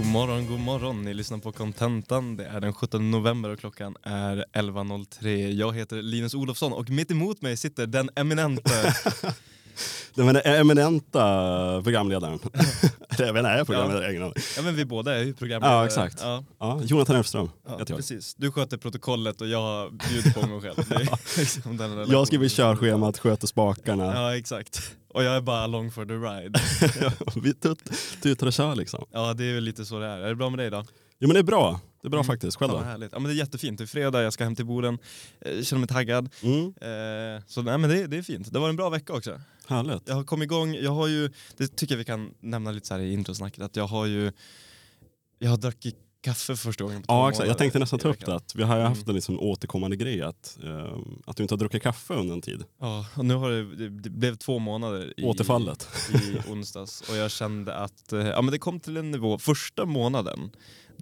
God morgon, god morgon. Ni lyssnar på Contentan. Det är den 17 november och klockan är 11.03. Jag heter Linus Olofsson och mitt emot mig sitter den eminente... Den eminenta programledaren. jag vet inte, är jag programledare? Ja. ja men vi båda är ju programledare. Ja exakt. Ja. Ja, Jonathan Elfström ja, heter jag. Precis. Du sköter protokollet och jag bjuder på mig själv. liksom jag skriver körschemat, sköter spakarna. Ja exakt. Och jag är bara along for the ride. vi tutar och kör liksom. Ja det är väl lite så det är. Är det bra med dig då? Jo men det är bra. Det är bra mm. faktiskt. Själv då? Ja, härligt. Ja, men det är jättefint. Det är fredag, jag ska hem till Boden. Jag eh, känner mig taggad. Mm. Eh, så nej, men det, det är fint. Det var en bra vecka också. Härligt. Jag har kommit igång, jag har ju, det tycker jag vi kan nämna lite så här i introsnacket, att jag har ju, jag har druckit kaffe för första gången på Ja exakt, jag tänkte nästan ta upp det. Att vi har ju haft mm. en liksom återkommande grej att, uh, att du inte har druckit kaffe under en tid. Ja, och nu har det, det blev två månader i, Återfallet. i onsdags och jag kände att uh, ja, men det kom till en nivå, första månaden,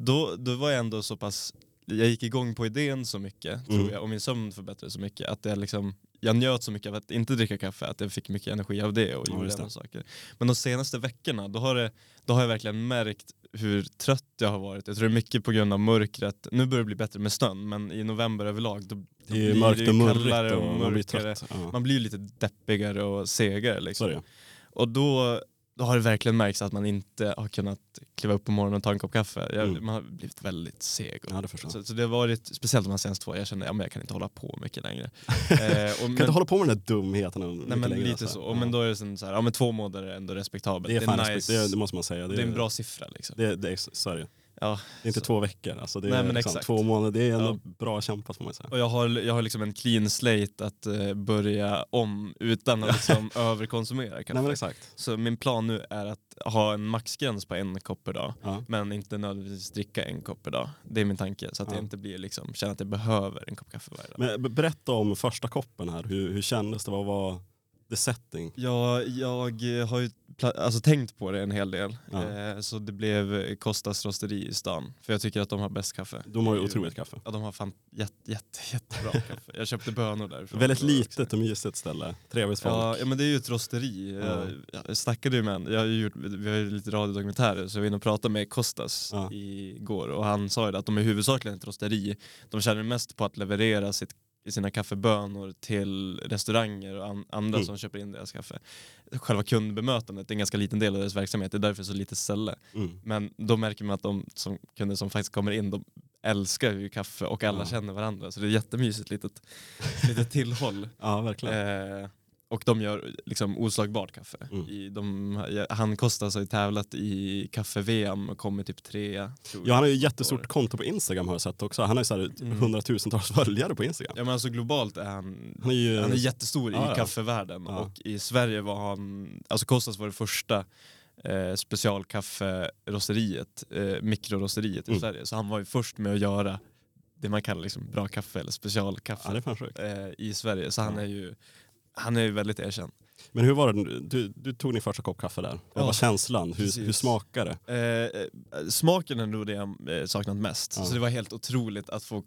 då, då var jag ändå så pass jag gick igång på idén så mycket mm. tror jag och min sömn förbättrades så mycket att jag, liksom, jag njöt så mycket av att inte dricka kaffe att jag fick mycket energi av det och gjorde ja, saker. Men de senaste veckorna då har, det, då har jag verkligen märkt hur trött jag har varit. Jag tror det är mycket på grund av mörkret. Nu börjar det bli bättre med snön men i november överlag då, då det är mörkt och mörkare och, och man blir trött. Ja. Man blir lite deppigare och segare. Liksom. Och då då har det verkligen märkts att man inte har kunnat kliva upp på morgonen och ta en kopp kaffe. Jag, mm. Man har blivit väldigt seg. Ja, det så, så, det har varit, speciellt de senaste två, jag kände att ja, jag kan inte hålla på mycket längre. eh, och, kan men, inte hålla på med den där dumheten nej, men längre. Lite alltså. så. Och, ja. Men då är det så här, ja men två månader är ändå respektabelt. Det är, det är nice. det, det, måste man säga. Det, det är en bra siffra liksom. Det, det är, så är det. Ja, det är inte så. två veckor, alltså det Nej, är liksom två månader. Det är ändå ja. bra kämpat får man säga. Och jag har, jag har liksom en clean slate att uh, börja om utan att liksom överkonsumera kaffe. Nej, exakt. Så min plan nu är att ha en maxgräns på en kopp per dag, ja. men inte nödvändigtvis dricka en kopp per dag. Det är min tanke, så att jag inte blir liksom, känner att jag behöver en kopp kaffe varje dag. Men berätta om första koppen här, hur, hur kändes det? Vad var the setting? Ja, jag har ju alltså, tänkt på det en hel del. Ja. Eh, så det blev Kostas rosteri i stan. För jag tycker att de har bäst kaffe. De har ju otroligt kaffe. Ja, de har fan jätte, jätte, jättebra kaffe. Jag köpte bönor där. Väldigt litet och mysigt ställe. Trevligt folk. Ja, ja, men det är ju ett rosteri. Ja. Jag snackade ju med en, jag har gjort, vi har ju lite radiodokumentärer så jag var inne och pratade med Kostas ja. igår och han sa ju att de är huvudsakligen ett rosteri. De känner mest på att leverera sitt sina kaffebönor till restauranger och an andra mm. som köper in deras kaffe. Själva kundbemötandet är en ganska liten del av deras verksamhet, det är därför så lite ställe. Mm. Men då märker man att de som, kunder som faktiskt kommer in, de älskar ju kaffe och alla ja. känner varandra. Så det är jättemysigt litet, litet tillhåll. ja, verkligen. Eh, och de gör liksom oslagbart kaffe. Mm. I, de, han Kostas har ju tävlat i kaffe-VM och kommit typ trea. Ja han har ju jättestort konto på Instagram har jag sett också. Han har ju så här mm. hundratusentals följare på Instagram. Ja men alltså globalt är han, han är, ju, han är jättestor ja, i kaffevärlden. Ja. Och i Sverige var han, alltså Kostas var det första eh, specialkafferosteriet, eh, mikrorosteriet i mm. Sverige. Så han var ju först med att göra det man kallar liksom bra kaffe eller specialkaffe ja, eh, i Sverige. Så han är ju han är ju väldigt erkänd. Men hur var det, du, du tog din första kopp kaffe där. Vad ja, var känslan? Hur, hur smakade det? Eh, eh, smaken är nog det jag eh, saknat mest. Ja. Så det var helt otroligt att få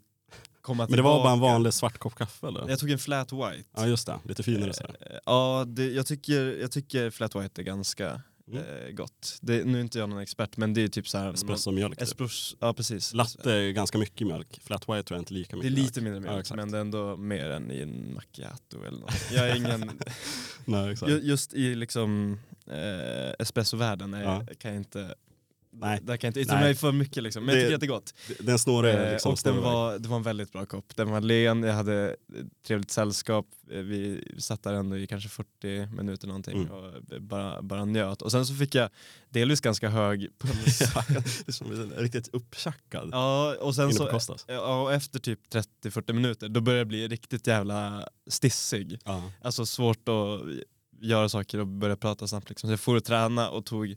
komma Men det var bara en vanlig svart kopp kaffe eller? Jag tog en flat white. Ja just det, lite finare sådär. Eh, ja, det, jag, tycker, jag tycker flat white är ganska Mm. Eh, gott. Det, nu är inte jag någon expert men det är typ så här. Espresso-mjölk. Typ. ja precis. Latte är ganska mycket mjölk. Flat white tror jag inte lika mycket Det är lite mindre mjölk ja, men det är ändå mer än i en macchiato eller något. Jag är ingen... Nej, just i liksom eh, espresso-världen ja. kan jag inte Nej. Där kan jag inte yttra mig för mycket liksom. men jag tycker att det är gott. Den snåriga eh, liksom, Och den var, det var en väldigt bra kopp. Den var len, jag hade trevligt sällskap. Eh, vi satt där ändå i kanske 40 minuter någonting mm. och bara, bara njöt. Och sen så fick jag delvis ganska hög puls. det riktigt upptjackad. Ja, och sen så, ja, och efter typ 30-40 minuter då började jag bli riktigt jävla stissig. Ja. Alltså svårt att göra saker och börja prata snabbt. Liksom. Så jag får och träna och tog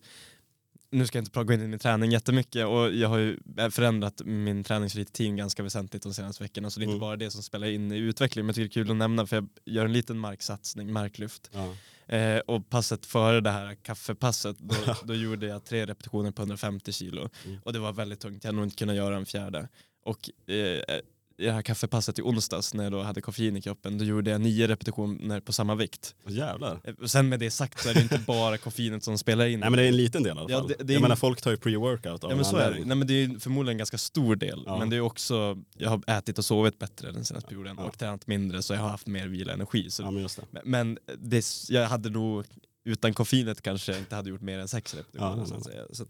nu ska jag inte gå in i min träning jättemycket och jag har ju förändrat min träningsrutin ganska väsentligt de senaste veckorna så det är inte mm. bara det som spelar in i utvecklingen men jag tycker det är kul att nämna för jag gör en liten marksatsning, marklyft. Ja. Eh, och passet före det här kaffepasset då, då gjorde jag tre repetitioner på 150 kilo mm. och det var väldigt tungt, jag hade nog inte kunnat göra en fjärde. Och eh, i det här kaffepasset i onsdags när jag då hade koffein i kroppen, då gjorde jag nio repetitioner på samma vikt. Jävlar. Eh, sen med det sagt så är det inte bara koffeinet som spelar in. Nej men det är en liten del i alla fall. Ja, det, det jag menar folk tar ju pre-workout av ja, men så är det. Nej, men det är förmodligen en ganska stor del. Ja. Men det är också, jag har ätit och sovit bättre den senaste perioden ja. och tränat mindre så jag har haft mer vila och energi. Så, ja, men just det. Men det, jag hade nog utan koffeinet kanske jag inte hade gjort mer än sex repetitioner. Ja, så. Så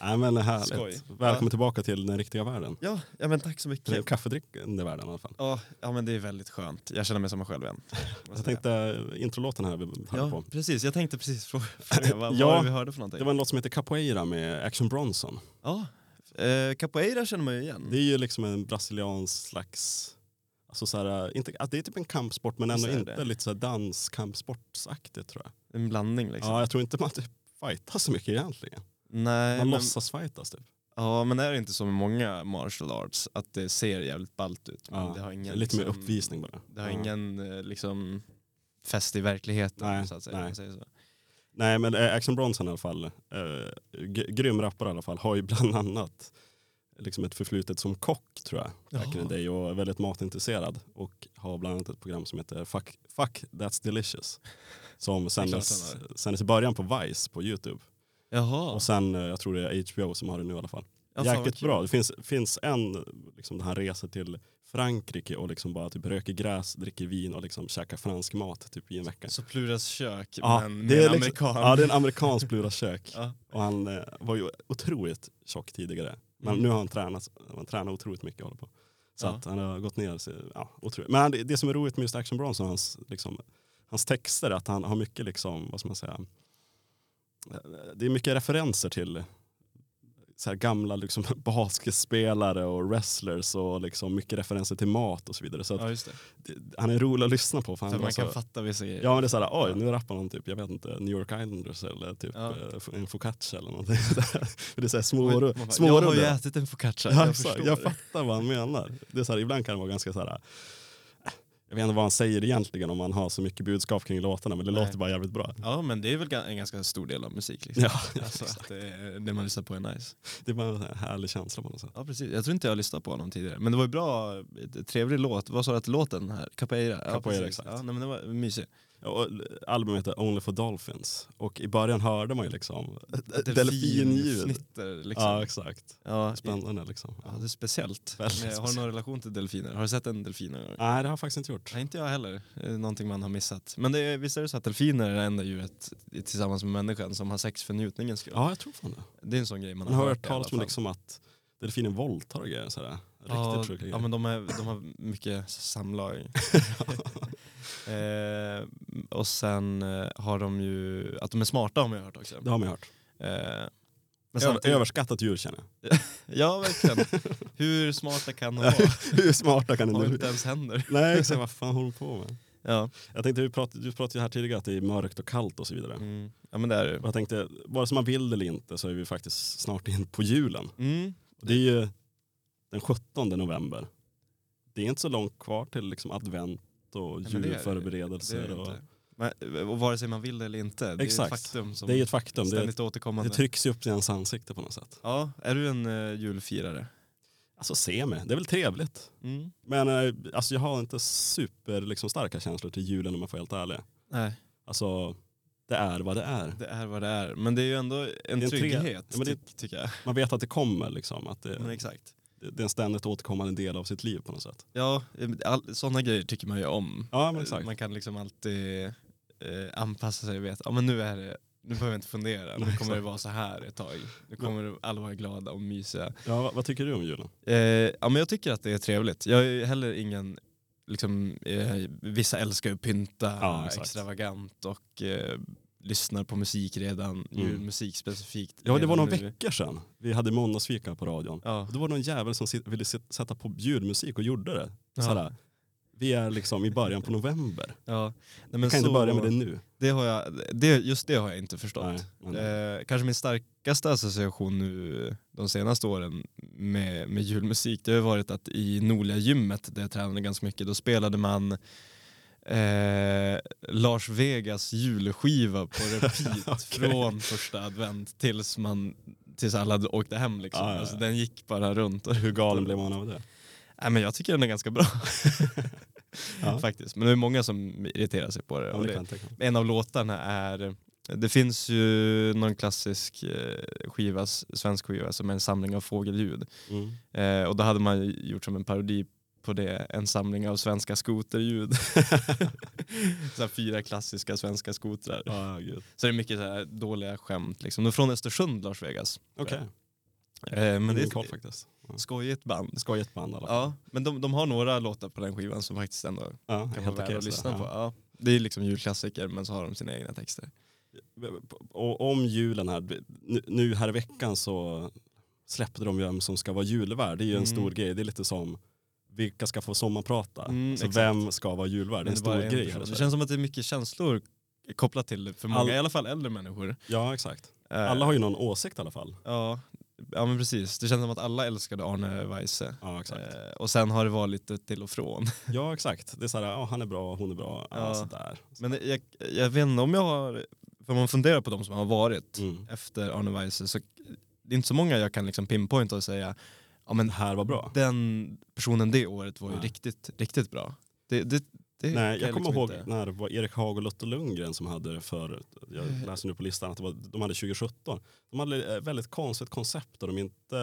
Nej men härligt. Skoj. Välkommen ja. tillbaka till den riktiga världen. Ja, ja men tack så mycket. Den kaffedrickande världen i alla fall. Ja, ja men det är väldigt skönt. Jag känner mig som mig själv igen. jag tänkte eh, introlåten här vi hörde ja, på. precis. Jag tänkte precis fråga vad, ja, vad vi hörde för någonting. Det var en låt som heter Capoeira med Action Bronson. Ja, eh, Capoeira känner man ju igen. Det är ju liksom en brasiliansk slags Alltså så här, inte, det är typ en kampsport men ändå inte det. lite så danskampsportsaktigt tror jag. En blandning liksom. Ja, jag tror inte man typ fightar så mycket egentligen. Nej, Man men... låtsas fightas typ. Ja men är det inte så med många martial arts att det ser jävligt ballt ut? Men ja, det har ingen, lite liksom, mer uppvisning bara. Det har ja. ingen eh, liksom, fäst i verkligheten nej, så att säga. Nej. Så. nej men eh, Action Bronson i alla fall, eh, grym rappare i alla fall, har ju bland annat liksom ett förflutet som kock tror jag. Back in day och är väldigt matintresserad. Och har bland annat ett program som heter Fuck, Fuck That's Delicious. Som sändes, sändes i början på Vice på Youtube. Jaha. Och sen, eh, jag tror det är HBO som har det nu i alla fall. Ja, Jäkligt bra. Det finns, finns en, liksom, han reser till Frankrike och liksom bara typ röker gräs, dricker vin och liksom käkar fransk mat typ i en vecka. Så Pluras kök, ja, men det är en liksom, amerikan. Ja, det är en amerikansk Pluras kök. ja. Och han eh, var ju otroligt tjock tidigare. Men mm. nu har han tränat, han tränar otroligt mycket. Håller på. Så ja. att han har gått ner sig. Ja, otroligt. Men det, det som är roligt med just Action Bronson, hans, liksom, hans texter, att han har mycket, liksom, vad ska man säga, det är mycket referenser till så gamla liksom, basketspelare och wrestlers och liksom mycket referenser till mat och så vidare. Så ja, det. Han är rolig att lyssna på. För, för man kan fatta vissa grejer. Ja men det är såhär, oj nu rappar någon typ, jag vet inte, New York Islanders eller typ ja. Eh, en focaccia eller någonting. det är så små, små Jag har ju ätit en focaccia, ja, jag, jag, fattar vad han menar. Det är så ibland kan det vara ganska så jag vet inte vad han säger egentligen om man har så mycket budskap kring låtarna men det Nej. låter bara jävligt bra. Ja men det är väl en ganska stor del av musik. Liksom. Ja, alltså, att det, det, man lyssnar på är nice. Det är bara en härlig känsla på något sätt. Ja precis, jag tror inte jag har lyssnat på honom tidigare. Men det var ju bra, trevlig låt. Vad sa du att låten här? Capoeira? Capoeira ja, exakt. Ja, nej, men det var mysig. Och albumet heter Only for Dolphins och i början hörde man ju liksom delfinljud. Liksom. Ja exakt. Ja, Spännande liksom. Ja, det är speciellt. Väldigt har du någon relation till delfiner? Har du sett en delfin Nej det har jag faktiskt inte gjort. Nej inte jag heller. Det är någonting man har missat. Men det är, visst är det så att delfiner är det enda djuret tillsammans med människan som har sex för njutningens skull? Ja jag tror fan det. Det är en sån grej man, man har hört talas om liksom att delfiner våldtar och grejer. Sådär. Riktigt ja, ja men de, är, de har mycket samlag. Eh, och sen eh, har de ju, att de är smarta har man ju hört också. Det har man ju hört. Eh, men samtidigt... Överskattat djur känner jag. ja verkligen. Hur smarta kan de vara? Hur smarta kan de vara? Har inte ens händer. Nej exakt, vad fan håller de på med? Ja. Jag tänkte, du pratade, du pratade ju här tidigare att det är mörkt och kallt och så vidare. Mm. Ja men det är det Jag tänkte, vare sig man vill eller inte så är vi faktiskt snart in på julen. Mm. Det är ju den 17 november. Det är inte så långt kvar till liksom advent och julförberedelser. Och... Men, och vare sig man vill eller inte, det Exakt. är ett faktum som det är ett faktum. ständigt det, återkommande. Det trycks ju upp i ens ansikte på något sätt. Ja, är du en uh, julfirare? Alltså semi, det är väl trevligt. Mm. Men uh, alltså, jag har inte super liksom, starka känslor till julen om jag får helt ärlig. Nej. Alltså, det är vad det är. Det är vad det är. Men det är ju ändå en, en trygghet, ja, det, ty tycker jag. Man vet att det kommer. Liksom, att det, men exakt det är en ständigt återkommande del av sitt liv på något sätt. Ja, all, sådana grejer tycker man ju om. Ja, exakt. Man kan liksom alltid eh, anpassa sig och veta, ja men nu är det nu behöver jag inte fundera, nu kommer det vara så här ett tag. Nu kommer alla vara glada och mysiga. Ja, vad, vad tycker du om julen? Eh, ja, men jag tycker att det är trevligt. Jag är heller ingen, liksom, eh, vissa älskar att pynta ja, extravagant och eh, lyssnar på musik redan, mm. julmusik specifikt. Ja det var några veckor sedan vi hade måndagsfika på radion. Ja. Då var det någon jävel som ville sätta på julmusik och gjorde det. Ja. Såhär, vi är liksom i början på november. Ja. Nej, men kan så, inte börja med det nu. Det har jag, det, just det har jag inte förstått. Nej, eh, kanske min starkaste association nu de senaste åren med, med julmusik det har varit att i Nolia gymmet där jag tränade ganska mycket, då spelade man eh, Lars Vegas julskiva på repeat okay. från första advent tills man tills alla åkte hem liksom. Ah, ja, ja. Alltså, den gick bara runt. Hur galen blev man av det? Nej, men jag tycker den är ganska bra. ja. Faktiskt. Men det är många som irriterar sig på det. Ja, det, det en av låtarna är det finns ju någon klassisk eh, skiva, svensk skiva som är en samling av fågelljud. Mm. Eh, och då hade man gjort som en parodi på det, en samling av svenska skoterljud. så fyra klassiska svenska skotrar. Ah, så det är mycket så dåliga skämt. Liksom. De är från Östersund, Lars Vegas. Okay. Eh, men det är koll faktiskt. Ja. Skojigt band. Skojigt band alla Ja, men de, de har några låtar på den skivan som faktiskt ändå ja, kan vara värda att lyssna ja. på. Ja. Det är liksom julklassiker men så har de sina egna texter. Och om julen här, nu här i veckan så släppte de ju vem som ska vara julvärd. Det är ju en mm. stor grej. Det är lite som vilka ska få sommarprata? Mm, så vem ska vara julvärd? Det är en stor grej. Det känns som att det är mycket känslor kopplat till det för många, All... i alla fall äldre människor. Ja exakt. Eh. Alla har ju någon åsikt i alla fall. Ja, ja men precis. Det känns som att alla älskade Arne Weise. Ja, exakt. Eh, och sen har det varit lite till och från. Ja exakt. Det är såhär, han är bra, hon är bra. Ja. sådär. Men jag, jag vet inte om jag har, för om man funderar på de som har varit mm. efter Arne Weise så det är inte så många jag kan liksom pinpointa och säga ja men här var bra. Den personen det året var ju riktigt, riktigt bra. Det, det, det Nej, jag, jag kommer liksom ihåg inte. när det var Erik Haag och Lotta Lundgren som hade det för, jag eh. läser nu på listan att det var, de hade 2017. De hade ett väldigt konstigt koncept och de inte,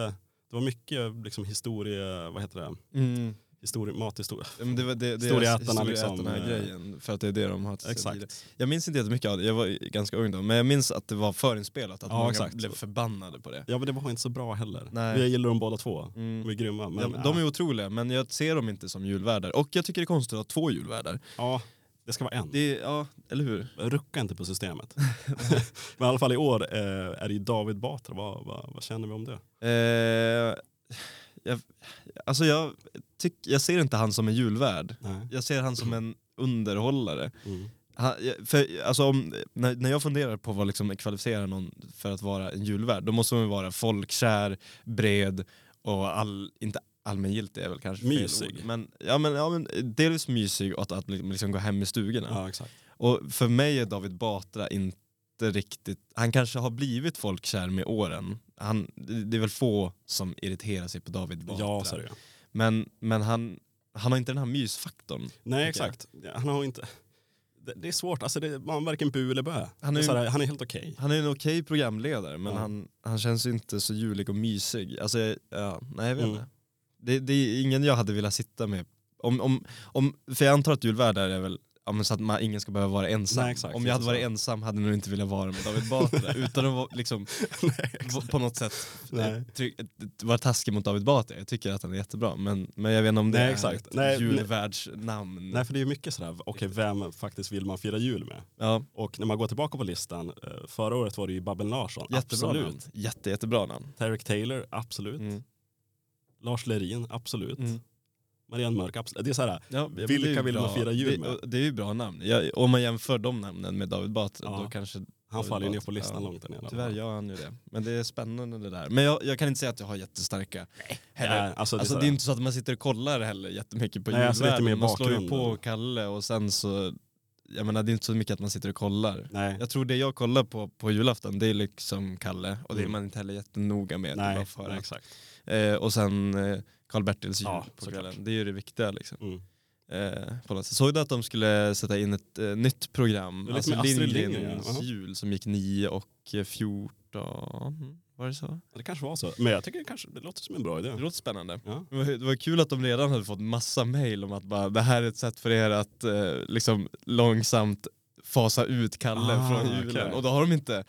det var mycket liksom historia, vad heter det? Mm histori mathistoria. Men det var det, det historieätarna liksom. Här grejen, för att det är det de har Exakt. Jag minns inte jättemycket av det, jag var ganska ung då, men jag minns att det var förinspelat, att ja, många exakt. blev förbannade på det. Ja men det var inte så bra heller. Nej. Jag gillar dem båda två, mm. de är grymma. Men, ja, de är otroliga, men jag ser dem inte som julvärdar. Och jag tycker det är konstigt att ha två julvärdar. Ja. Det ska vara en. Det, ja, eller hur? Rucka inte på systemet. men i alla fall i år eh, är det ju David Batra, vad, vad, vad känner vi om det? Eh, jag, alltså jag, tyck, jag ser inte han som en julvärd. Nej. Jag ser han som en underhållare. Mm. Han, för, alltså om, när, när jag funderar på vad liksom kvalificerar någon för att vara en julvärd, då måste man vara folkkär, bred och all, inte allmängiltig är väl kanske mysig. fel ord. Men, ja, men, ja, men delvis mysig och att, att liksom gå hem i stugorna. Ja, exakt. Och för mig är David Batra inte riktigt, han kanske har blivit folkkär med åren. Han, det är väl få som irriterar sig på David Batra. Ja, så Men, men han, han har inte den här mysfaktorn. Nej exakt. Han har inte... Det, det är svårt, alltså det, man är varken bu eller bö. Han är, är, såhär, han är helt okej. Okay. Han är en okej okay programledare men ja. han, han känns inte så julig och mysig. Alltså, ja, nej jag vet mm. inte. Det, det, är ingen jag hade velat sitta med. Om, om, om, för jag antar att julvärdar är väl ja, men så att man, ingen ska behöva vara ensam. Nej, Om jag hade varit ensam hade jag nog inte velat vara med David Batra utan att vara, liksom, på något sätt vara taskig mot David Batra. Jag tycker att han är jättebra men, men jag vet inte om det nej, är exakt. ett nej, julvärldsnamn. Nej för det är mycket sådär, okej okay, vem faktiskt vill man fira jul med? Ja. Och när man går tillbaka på listan, eh, förra året var det ju Babben Larsson, jättebra absolut. Namn. Jätte, jättebra namn. Tarek Taylor, absolut. Mm. Lars Lerin, absolut. Mm. Marianne Mörk, absolut. Det är så här, ja, vilka vill man fira jul med? Det, det är ju bra namn. Jag, om man jämför de namnen med David Batra, ja. då kanske han faller ju ner på listan ja, långt där nere. Tyvärr gör han ju det. Men det är spännande det där. Men jag, jag kan inte säga att jag har jättestarka heller. Nej, alltså, det, alltså, det är inte så att man sitter och kollar heller jättemycket på Nej, alltså. Man slår ju på Kalle och sen så jag menar det är inte så mycket att man sitter och kollar. Nej. Jag tror det jag kollar på på julafton det är liksom Kalle och det är mm. man inte heller jättenoga med. Nej, nej exakt. Eh, och sen eh, Karl-Bertils jul ja, på kvällen. Det är ju det viktiga liksom. Mm. Eh. Såg du att de skulle sätta in ett eh, nytt program? Alltså Lindgrens ja. jul som gick 9 och 14. Var det så? Det kanske var så. Men jag tycker det, kanske, det låter som en bra idé. Det låter spännande. Ja. Det, var, det var kul att de redan hade fått massa mail om att bara, det här är ett sätt för er att eh, liksom långsamt fasa ut Kalle ah, från julen. Okay. Och då har de inte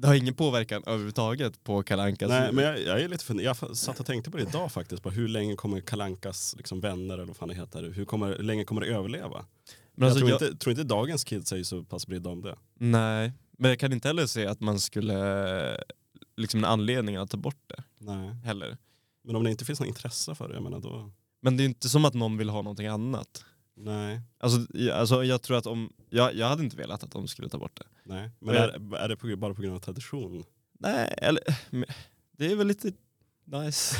det har ingen påverkan överhuvudtaget på Kalankas Nej, men jag, jag, är lite för, jag satt och tänkte på det idag faktiskt, på hur länge kommer Kalankas liksom vänner eller vad fan det heter, hur, kommer, hur länge kommer det överleva? Men alltså, jag, tror, jag inte, tror inte dagens kids är så pass brydda om det. Nej, men jag kan inte heller se att man skulle, liksom en anledning att ta bort det. Nej. Heller. Men om det inte finns något intresse för det, jag menar då... Men det är inte som att någon vill ha någonting annat. Nej. Alltså, alltså jag tror att om, jag, jag hade inte velat att de skulle ta bort det. Nej, men är, är det på, bara på grund av tradition? Nej, eller det är väl lite nice.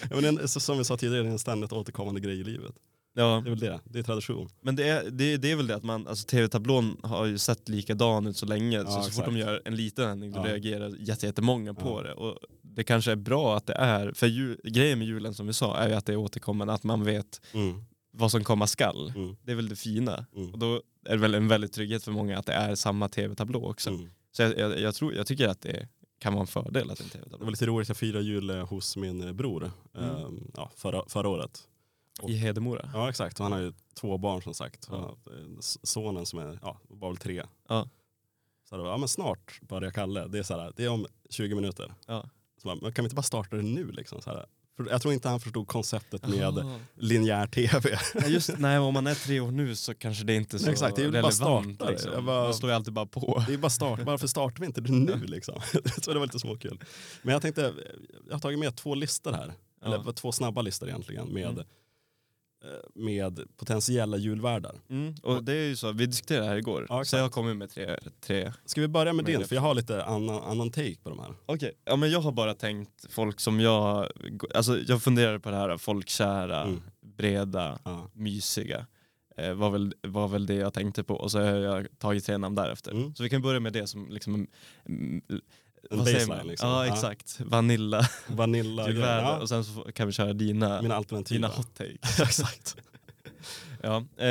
ja, men så, som vi sa tidigare, det är en ständigt återkommande grej i livet. Ja. Det är väl det, det är tradition. Men det är, det, det är väl det att man, alltså tv-tablån har ju sett likadan ut så länge, ja, så, så fort de gör en liten ändring då ja. reagerar jättemånga på ja. det. Och det kanske är bra att det är, för jul, grejen med julen som vi sa är ju att det är återkommande, att man vet Mm. Vad som komma skall. Mm. Det är väl det fina. Mm. Och då är det väl en väldigt trygghet för många att det är samma tv-tablå också. Mm. Så jag, jag, jag, tror, jag tycker att det kan vara en fördel att det är en Det tv-tablå. var lite roligt, jag firade jul eh, hos min eh, bror ehm, ja, förra, förra året. I Hedemora. Ja exakt, och han har ju två barn som sagt. Ja. S- Sonen som är, ja, var väl tre. Ja. Så det var, ja men snart börjar Kalle, det är, så här, det är om 20 minuter. Ja. Så men kan vi inte bara starta det nu liksom? Så här. Jag tror inte han förstod konceptet med Jaha. linjär tv. Nej, just, nej, om man är tre år nu så kanske det inte är så Exakt, det är bara relevant. starta det. liksom. Jag bara- Man står ju alltid bara på. Det är bara start, varför startar vi inte det nu liksom? så det var lite småkul. Men jag tänkte, jag har tagit med två listor här. Ja. Eller två snabba listor egentligen med, Mm. Eh, med potentiella julvärdar. Mm, och det är ju så, vi diskuterade det här igår, Ja, så jag har kommit med tre. tre. Ska vi börja med din? det- För jag har lite annan, annan take på de här. Okej, ja, men jag har bara tänkt folk som jag, alltså jag funderar på det här folkkära, Mm. breda, Ja. mysiga. Eh, var, väl, var väl det jag tänkte på och så har jag tagit tre namn därefter. Mm. Så vi kan börja med det som liksom En vad baseline liksom. Ja exakt, vanilla, Vanilla julvärde ja, och sen så kan vi köra dina, Mina alternativa. dina hot take. Exakt. Ja, eh,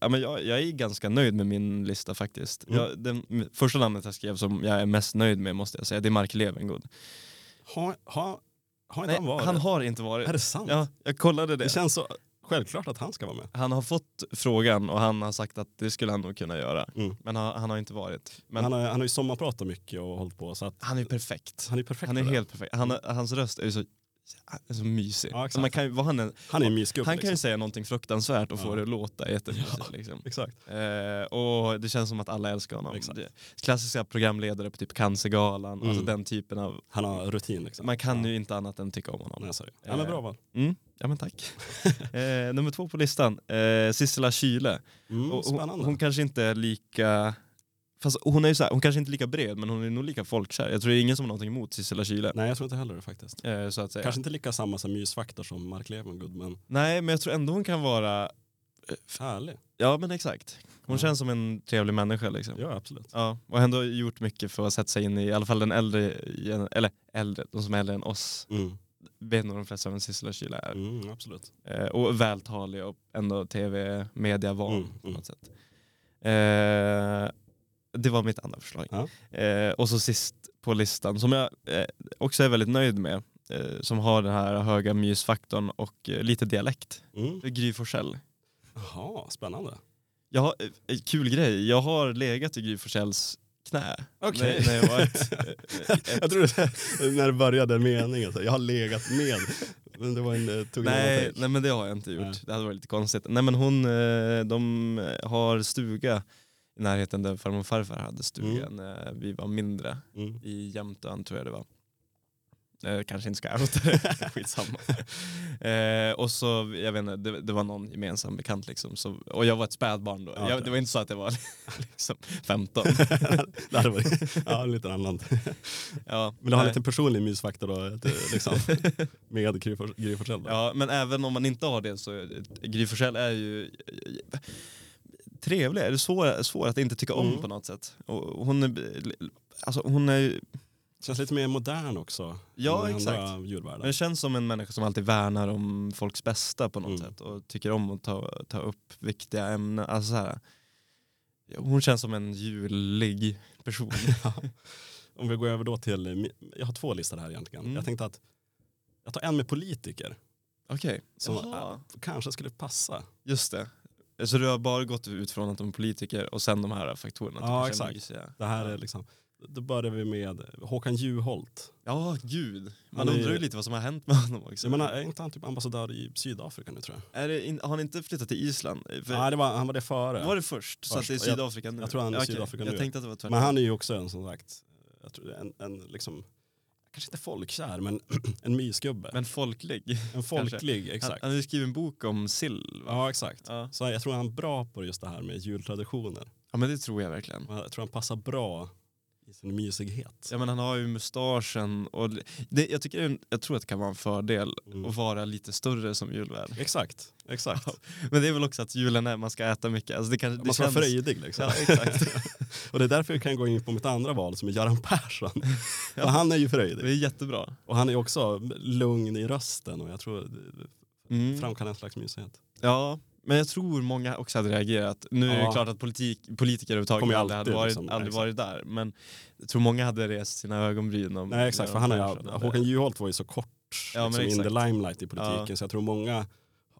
ja, men jag, jag är ganska nöjd med min lista faktiskt. Mm. Jag, den, första namnet jag skrev som jag är mest nöjd med måste jag säga, det är Mark Levengood. Har, har, har inte Nej, han varit? han har inte varit. Är det sant? Ja, jag kollade det. Det känns så självklart att han ska vara med. Han har fått frågan och han har sagt att det skulle han nog kunna göra. Mm. Men han, han har inte varit. Men han, han, har, han har ju sommarpratat mycket och hållit på så att är perfekt. han är perfekt Han är helt perfekt. Han, hans röst är ju så, han så mysig. Ja, man kan, ju- vad han, än- Han är en mysgubbe. han kan ju liksom. säga någonting fruktansvärt och Ja. få det att låta jättemysigt. Ja. Liksom. Exakt. Eh, och det känns som att alla älskar honom. Exakt. Det, klassiska programledare på typ Cancergalan, Mm. alltså den typen av... Han har rutin liksom. Man kan ja. ju inte annat än tycka om honom. Nej, sorry. Ja, men bra val. Mm, ja men tack. eh, nummer två på listan, eh, Sissela Kyle. Mm, hon, hon kanske inte är lika... Fast hon är ju så här, hon kanske inte är lika bred men hon är nog lika folkkär. Jag tror det är ingen som har någonting emot Sissela Kyle. Nej jag tror inte heller det faktiskt. Eh, så att säga. Kanske inte lika samma som mysfaktor som Mark Levengood men Nej men jag tror ändå hon kan vara... härlig. Ja men exakt. Hon Ja. känns som en trevlig människa liksom. Ja absolut. Ja, och ändå gjort mycket för att sätta sig in i, i alla fall den äldre, eller äldre, de som är äldre än oss, Mm. vet nog de flesta vem Sissela Kyle är. Mm, absolut. Eh, och vältalig och ändå tv-media-van Mm, på mm. något sätt. Eh, det var mitt andra förslag. Ja. Eh, och så sist på listan, som jag eh, också är väldigt nöjd med, eh, som har den här höga mysfaktorn och eh, lite dialekt, Mm. Gry Forssell. Jaha, spännande. Jag har, eh, kul grej, jag har legat i Gry Forssells knä. Okej. När, när jag var ett, ett, Jag trodde när det började meningen, så jag har legat med. Men det var en, eh, tog nej, nej men det har jag inte gjort. Nej. Det hade varit lite konstigt. Nej men hon, eh, de har stuga i närheten där farmor och farfar hade stuga Mm. när vi var mindre. Mm. I Jämtön tror jag det var. Eh, kanske inte ska outa det, skitsamma. eh, och så, jag vet inte, det, det var någon gemensam bekant liksom. Så, och jag var ett spädbarn då. Ja, jag, det var inte så att jag var liksom 15. det hade varit ja, lite annan. ja, Men det har en liten personlig mysfaktor då, eh, liksom, med Gry Fors- Gry Forssell. Ja, men även om man inte har det så, eh, Gry Forssell är ju eh, trevlig, det svår, svår att inte tycka om Mm. på något sätt. Och hon är, alltså hon är Känns lite mer modern också. Ja, exakt. men det känns som en människa som alltid värnar om folks bästa på något Mm. sätt och tycker om att ta, ta upp viktiga ämnen. Alltså så här, hon känns som en julig person. Om vi går över då till, jag har två listor här egentligen. Mm. Jag tänkte att jag tar en med politiker Okej, som Jaha. eh, kanske skulle passa. just det. Så du har bara gått ut från att de är politiker och sen de här faktorerna? Ja, exakt. Det här är liksom, då börjar vi med Håkan Juholt. Ja, gud. Man är undrar ju lite vad som har hänt med honom också. Jag menar, är inte han typ ambassadör i Sydafrika nu tror jag? är det in, har han inte flyttat till Island? För, Nej, det var, han var det före. Var det först? Så att Först. det är Jag- Sydafrika nu? jag tror han är okej. Sydafrika Jag nu. tänkte att det var tvärtom. Men han är ju också en som sagt, jag tror en, en liksom, kanske inte folkkär, men en mysgubbe. Men folklig. en folklig, Han, exakt. han har ju skrivit en bok om sill. Va? Ja, exakt. Ja. Så jag tror han är bra på just det här med jultraditioner. ja men det tror jag verkligen. Jag tror han passar bra i sin mysighet. Ja men han har ju mustaschen och det, jag, tycker, jag tror att det kan vara en fördel mm. att vara lite större som julvärd. Exakt, exakt. men det är väl också att julen är, man ska äta mycket. Alltså det kan, det man ska känns... vara fröjdig liksom. Ja, exakt. och det är därför jag kan gå in på mitt andra val som är Göran Persson. ja. Och han är ju fröjdig. Det är jättebra. Och han är också lugn i rösten och jag tror mm. framkallar en slags mysighet. Ja, men jag tror många också hade reagerat. Nu är det klart att politik, politiker överhuvudtaget aldrig, hade varit, liksom, aldrig varit där. Men jag tror många hade rest sina ögonbryn. Om Nej exakt, för han är, Håkan Juholt var ju så kort ja, liksom, in the limelight i politiken. Så jag tror många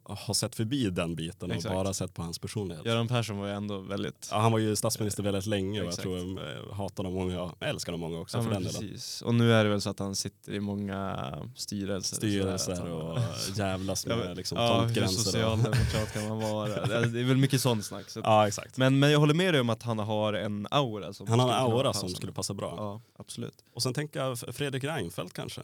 har sett förbi den biten Exakt. och bara sett på hans personlighet. Göran Persson var ju ändå väldigt... Ja, han var ju statsminister väldigt länge och jag tror jag eh, hatar honom många, jag älskar honom många också ja, för den precis. delen. Och nu är det väl så att han sitter i många styrelser. Styrelser och jävlas med ja, liksom, ja, tomtgränser. Hur socialdemokrat kan man vara? Det är väl mycket sånt snack. Så ja, exakt. Men, men jag håller med dig om att han har en aura. Som han har en aura som skulle passa bra. Ja, absolut. Och sen tänker jag Fredrik Reinfeldt kanske.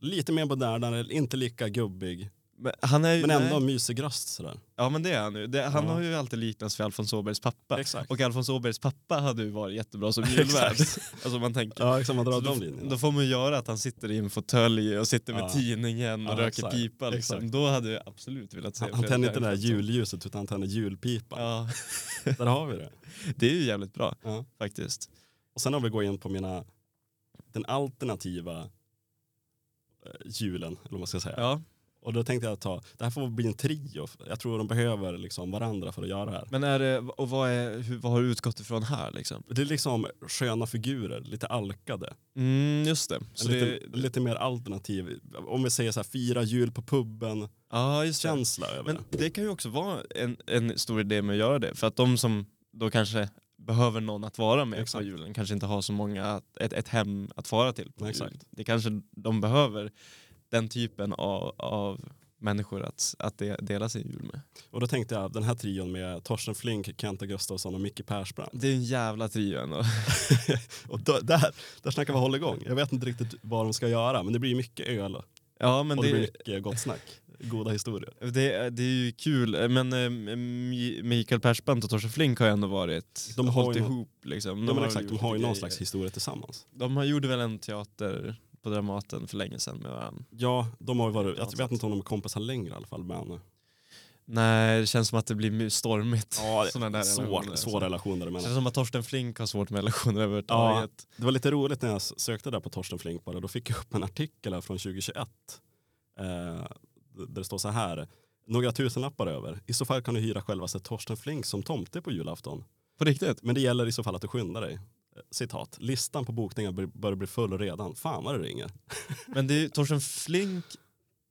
Lite mer modernare, inte lika gubbig. Men, han är, men ändå nej. mysig röst sådär. Ja men det är han ju. Det, han ja. har ju alltid liknats vid Alfons Åbergs pappa. Exakt. Och Alfons Åbergs pappa hade ju varit jättebra som julvärd. alltså man tänker. Ja exakt, man drar de linjerna. Då får man ju göra att han sitter i en fåtölj och sitter med ja. tidningen och ja, röker exakt. pipa. Liksom. Då hade jag absolut velat se Han, han tänder inte det där julljuset utan han tänder julpipan. Ja. Där har vi det. Det är ju jävligt bra faktiskt. Och sen har vi gått in på mina, den alternativa eh, julen, eller vad man ska säga. Ja. Och då tänkte jag ta, det här får bli en trio. Jag tror de behöver liksom varandra för att göra det här. Men är det, och vad, är, hur, vad har du utgått ifrån här liksom? Det är liksom sköna figurer, lite alkade. Mm, just det. Så lite, det... lite mer alternativ. Om vi säger så här, fira jul på puben. Ja, just känsla det. över Men det kan ju också vara en, en stor idé med att göra det. För att de som då kanske behöver någon att vara med Exakt. på julen kanske inte har så många, ett, ett hem att fara till. På Exakt. Jul. Det kanske de behöver den typen av, av människor att, att dela sin jul med. Och då tänkte jag den här trion med Torsten Flink, Kenta Gustafsson och Micke Persbrandt. Det är en jävla trio ändå. och då, där, där snackar vi hålla igång. Jag vet inte riktigt vad de ska göra men det blir mycket öl. Ja, men och det, det blir mycket gott snack. Goda historier. Det, det är ju kul, men äh, Mikael Persbrandt och Torsten Flink har ju ändå varit, de har hållit ihop. Liksom. De, de, exakt, de har ju någon slags historia tillsammans. De har gjorde väl en teater på Dramaten för länge sedan med varandra. Ja, de har varit, jag vet inte om de är kompisar längre i alla fall. Men... Nej, det känns som att det blir stormigt. Ja, Såna där svår, relationer. svår relation Det känns som att Torsten Flink har svårt med relationer överhuvudtaget. Ja, det var lite roligt när jag sökte där på Torsten Flink bara. Då fick jag upp en artikel här från 2021. Eh, där det står så här. Några tusenlappar över. I så fall kan du hyra självaste Torsten Flink som tomte på julafton. På riktigt? Men det gäller i så fall att du skyndar dig citat, listan på bokningar börjar bli full redan. Fan vad det ringer. Men det är, Torsten Flink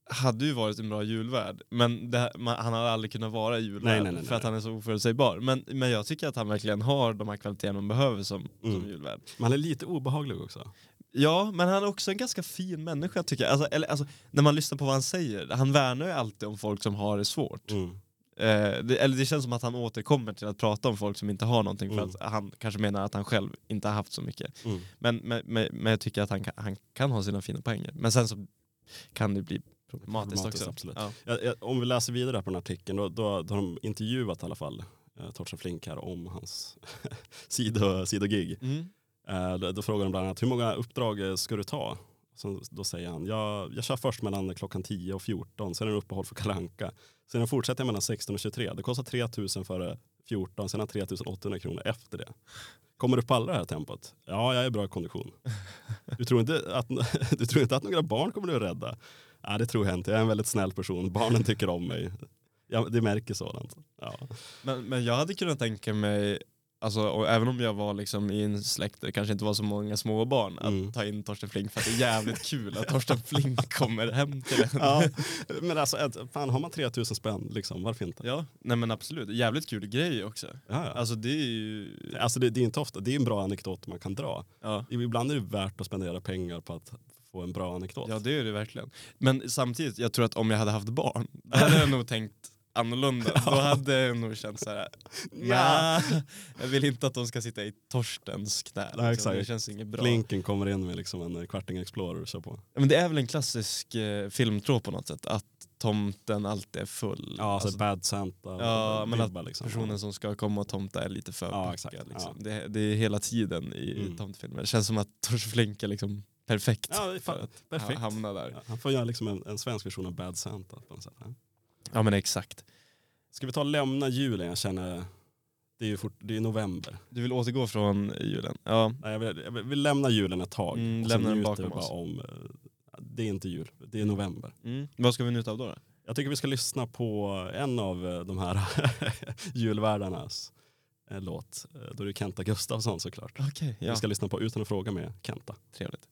hade ju varit en bra julvärd, men här, man, han hade aldrig kunnat vara julvärd för att han är så oförutsägbar. Men, men jag tycker att han verkligen har de här kvaliteterna man behöver som, mm. som julvärd. Men han är lite obehaglig också. Ja, men han är också en ganska fin människa tycker jag. Alltså, eller, alltså, när man lyssnar på vad han säger, han värnar ju alltid om folk som har det svårt. Mm. Eh, det, eller det känns som att han återkommer till att prata om folk som inte har någonting mm. för att han kanske menar att han själv inte har haft så mycket. Mm. Men, men, men, men, jag tycker att han han kan ha sina fina poänger. Men sen så kan det bli problematiskt, också. Absolut. Ja. Ja, ja, om vi läser vidare på den artikeln, då, då, då har de intervjuat i alla fall eh, Torsten Flink här om hans sidogig. Mm. Eh, då, då frågar de bland annat, hur många uppdrag eh, ska du ta? Som, då säger han, jag, jag kör först mellan klockan 10 och 14, sen är det uppehåll för kalanka. Sen fortsätter jag mellan 16 och 23. Det kostar 3 000 före 14, sen har 3 800 kronor efter det. Kommer du palla det här tempot? Ja, jag är bra i kondition. Du tror inte att, du tror inte att några barn kommer bli rädda? Nej, det tror jag inte. Jag är en väldigt snäll person. Barnen tycker om mig. Ja, det märker sådant. Ja. Men, men jag hade kunnat tänka mig Alltså, och även om jag var liksom i en släkt där det kanske inte var så många småbarn, att mm. ta in Torsten Flink för att det är jävligt kul att Torsten Flink kommer hem till en. Ja, men alltså, fan har man 3000 spänn, liksom, varför inte? Ja, nej men absolut. Jävligt kul grej också. Ja, ja. Alltså det är ju... Alltså det, det, är inte ofta, det är en bra anekdot man kan dra. Ja. Ibland är det värt att spendera pengar på att få en bra anekdot. Ja det är det verkligen. Men samtidigt, jag tror att om jag hade haft barn, då hade jag nog tänkt annorlunda. Ja. Då hade jag nog känt såhär, ja. jag vill inte att de ska sitta i Torstens knä. Nej, liksom. Det känns inget bra. Linken kommer in med liksom en kvarting Explorer och kör på. Men det är väl en klassisk eh, filmtråd på något sätt, att tomten alltid är full. Ja, alltså, alltså bad Santa. Ja, men att liksom. personen som ska komma och tomta är lite för ja, exakt. Liksom. Ja. Det, det, är hela tiden i mm. tomtefilmer. Det känns som att Tors Flink är liksom perfekt ja, för att perfekt. hamna där. Ja, han får göra liksom en, en, svensk version av Bad Santa på något sätt. Ja men exakt. Ska vi ta och lämna julen? Jag känner det är ju fort, det är november. Du vill återgå från julen? Ja. Nej, jag, vill, jag vill lämna julen ett tag. Mm, lämna den bakom oss. Om, eh, det är inte jul, det är november. Mm. Vad ska vi njuta av då, då? Jag tycker vi ska lyssna på en av eh, de här julvärdarnas eh, låt. Då är det Kenta Gustafsson såklart. Okay, ja. Vi ska lyssna på Utan att fråga med Kenta. Trevligt.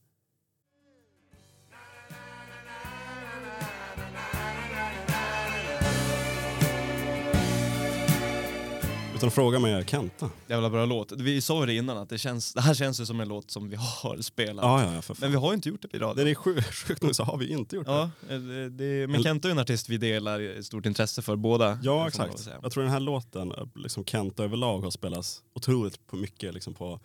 Utan att fråga mig Kenta. Jävla bra låt. Vi sa det innan att det, känns, det här känns ju som en låt som vi har spelat. Ja, ja, men vi har ju inte gjort det i radio. Det är sjukt, sjukt nog så har vi inte gjort ja, det. det men Kenta är en artist vi delar stort intresse för båda. Ja exakt. Jag tror den här låten, liksom Kenta överlag har spelats otroligt mycket liksom på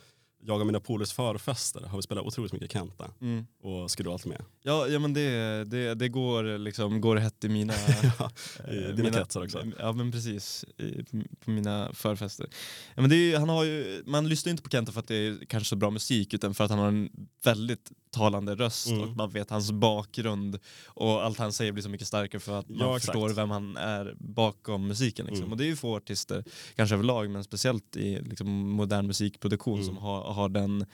jag och mina polers förfester har vi spelat otroligt mycket Kenta. Mm. Och alltid med? Ja, ja men det, det, det går, liksom, går hett i mina... ja, i eh, dina kretsar också. Ja men precis, i, på mina förfester. Ja, men det är, han har ju, man lyssnar inte på Kenta för att det är kanske så bra musik utan för att han har en väldigt talande röst mm. och man vet hans bakgrund och allt han säger blir så mycket starkare för att man ja, förstår vem han är bakom musiken. Liksom. Mm. Och det är ju få artister, kanske överlag, men speciellt i liksom, modern musikproduktion mm. som har, har den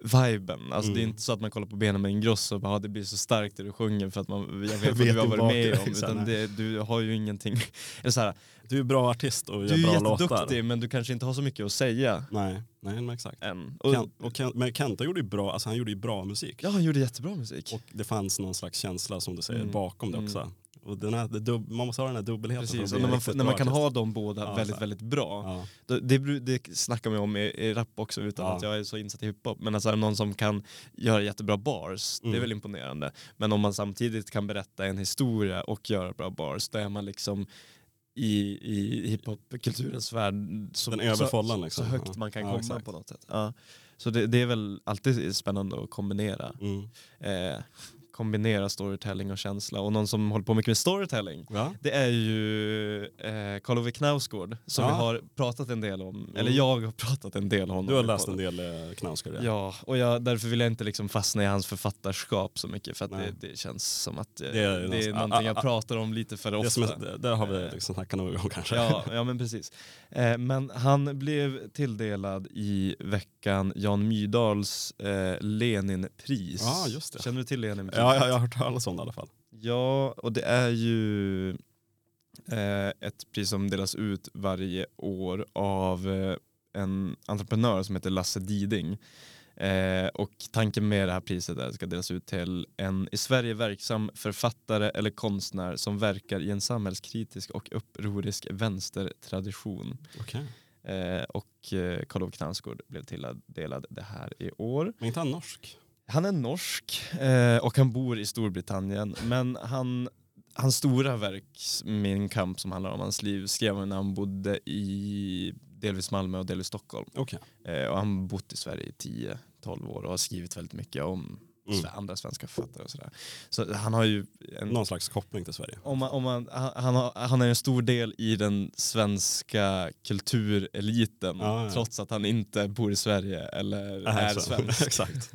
viben. Alltså mm. det är mm. inte så att man kollar på Benjamin Ingrosso och bara, ah, det blir så starkt det du sjunger för att man, jag vet vad du har varit med om. Utan det, du har ju ingenting. Eller så här, du är bra artist och gör bra låtar. Du är jätteduktig men du kanske inte har så mycket att säga. Nej, nej men exakt. Än. Och, Ken, och Ken, men Kenta gjorde ju bra, alltså han gjorde ju bra musik. Ja han gjorde jättebra musik. Och det fanns någon slags känsla som du säger mm. bakom det också. Mm. Och den här, dub, man måste ha den här dubbelheten. Precis, och när man, när man kan ha de båda ja, väldigt, väldigt bra. Ja. Det, det snackar man om i, i rap också utan ja. att jag är så insatt i hiphop. Men alltså någon som kan göra jättebra bars, mm. det är mm. väl imponerande. Men om man samtidigt kan berätta en historia och göra bra bars, då är man liksom i, i hiphopkulturens värld så, Den överfållan liksom. så högt man kan komma exakt. på något sätt. Så det, det, är väl alltid spännande att kombinera. Mm. Eh, kombinera storytelling och känsla. Och någon som håller på mycket med storytelling, ja. det är ju eh, Karl Ove Knausgård som ja. vi har pratat en del om. Mm. Eller jag har pratat en del om honom. Du har läst en del eh, Knausgård? Ja, ja och jag, därför vill jag inte liksom fastna i hans författarskap så mycket för att det, det, känns som att eh, det är, det är någonting jag pratar om lite för ofta. Det, det har vi eh. liksom snackat någon gång kanske. Ja, ja men precis. Eh, men han blev tilldelad i veckan Jan Myrdals eh, Leninpris. Det. Känner du till Leninpriset? Ja, jag, jag har hört talas om det i alla fall. Ja, och det är ju eh, ett pris som delas ut varje år av eh, en entreprenör som heter Lasse Diding. Eh, och tanken med det här priset är att det ska delas ut till en i Sverige verksam författare eller konstnär som verkar i en samhällskritisk och upprorisk vänstertradition. Okay. Eh, och eh, Karl Ove Knausgård blev tilldelad det här i år. Men inte han norsk? Han är norsk eh, och han bor i Storbritannien. Men han, hans stora verk, Min kamp som handlar om hans liv, skrev han när han bodde i delvis Malmö och delvis Stockholm. Okay. Eh, och han har bott i Sverige i 10-12 år och har skrivit väldigt mycket om mm. andra svenska författare och sådär. Så han har ju en, någon slags koppling till Sverige. Om man, om man, han, har, han är en stor del i den svenska kultureliten ja, ja. trots att han inte bor i Sverige eller äh, är svensk. Exakt.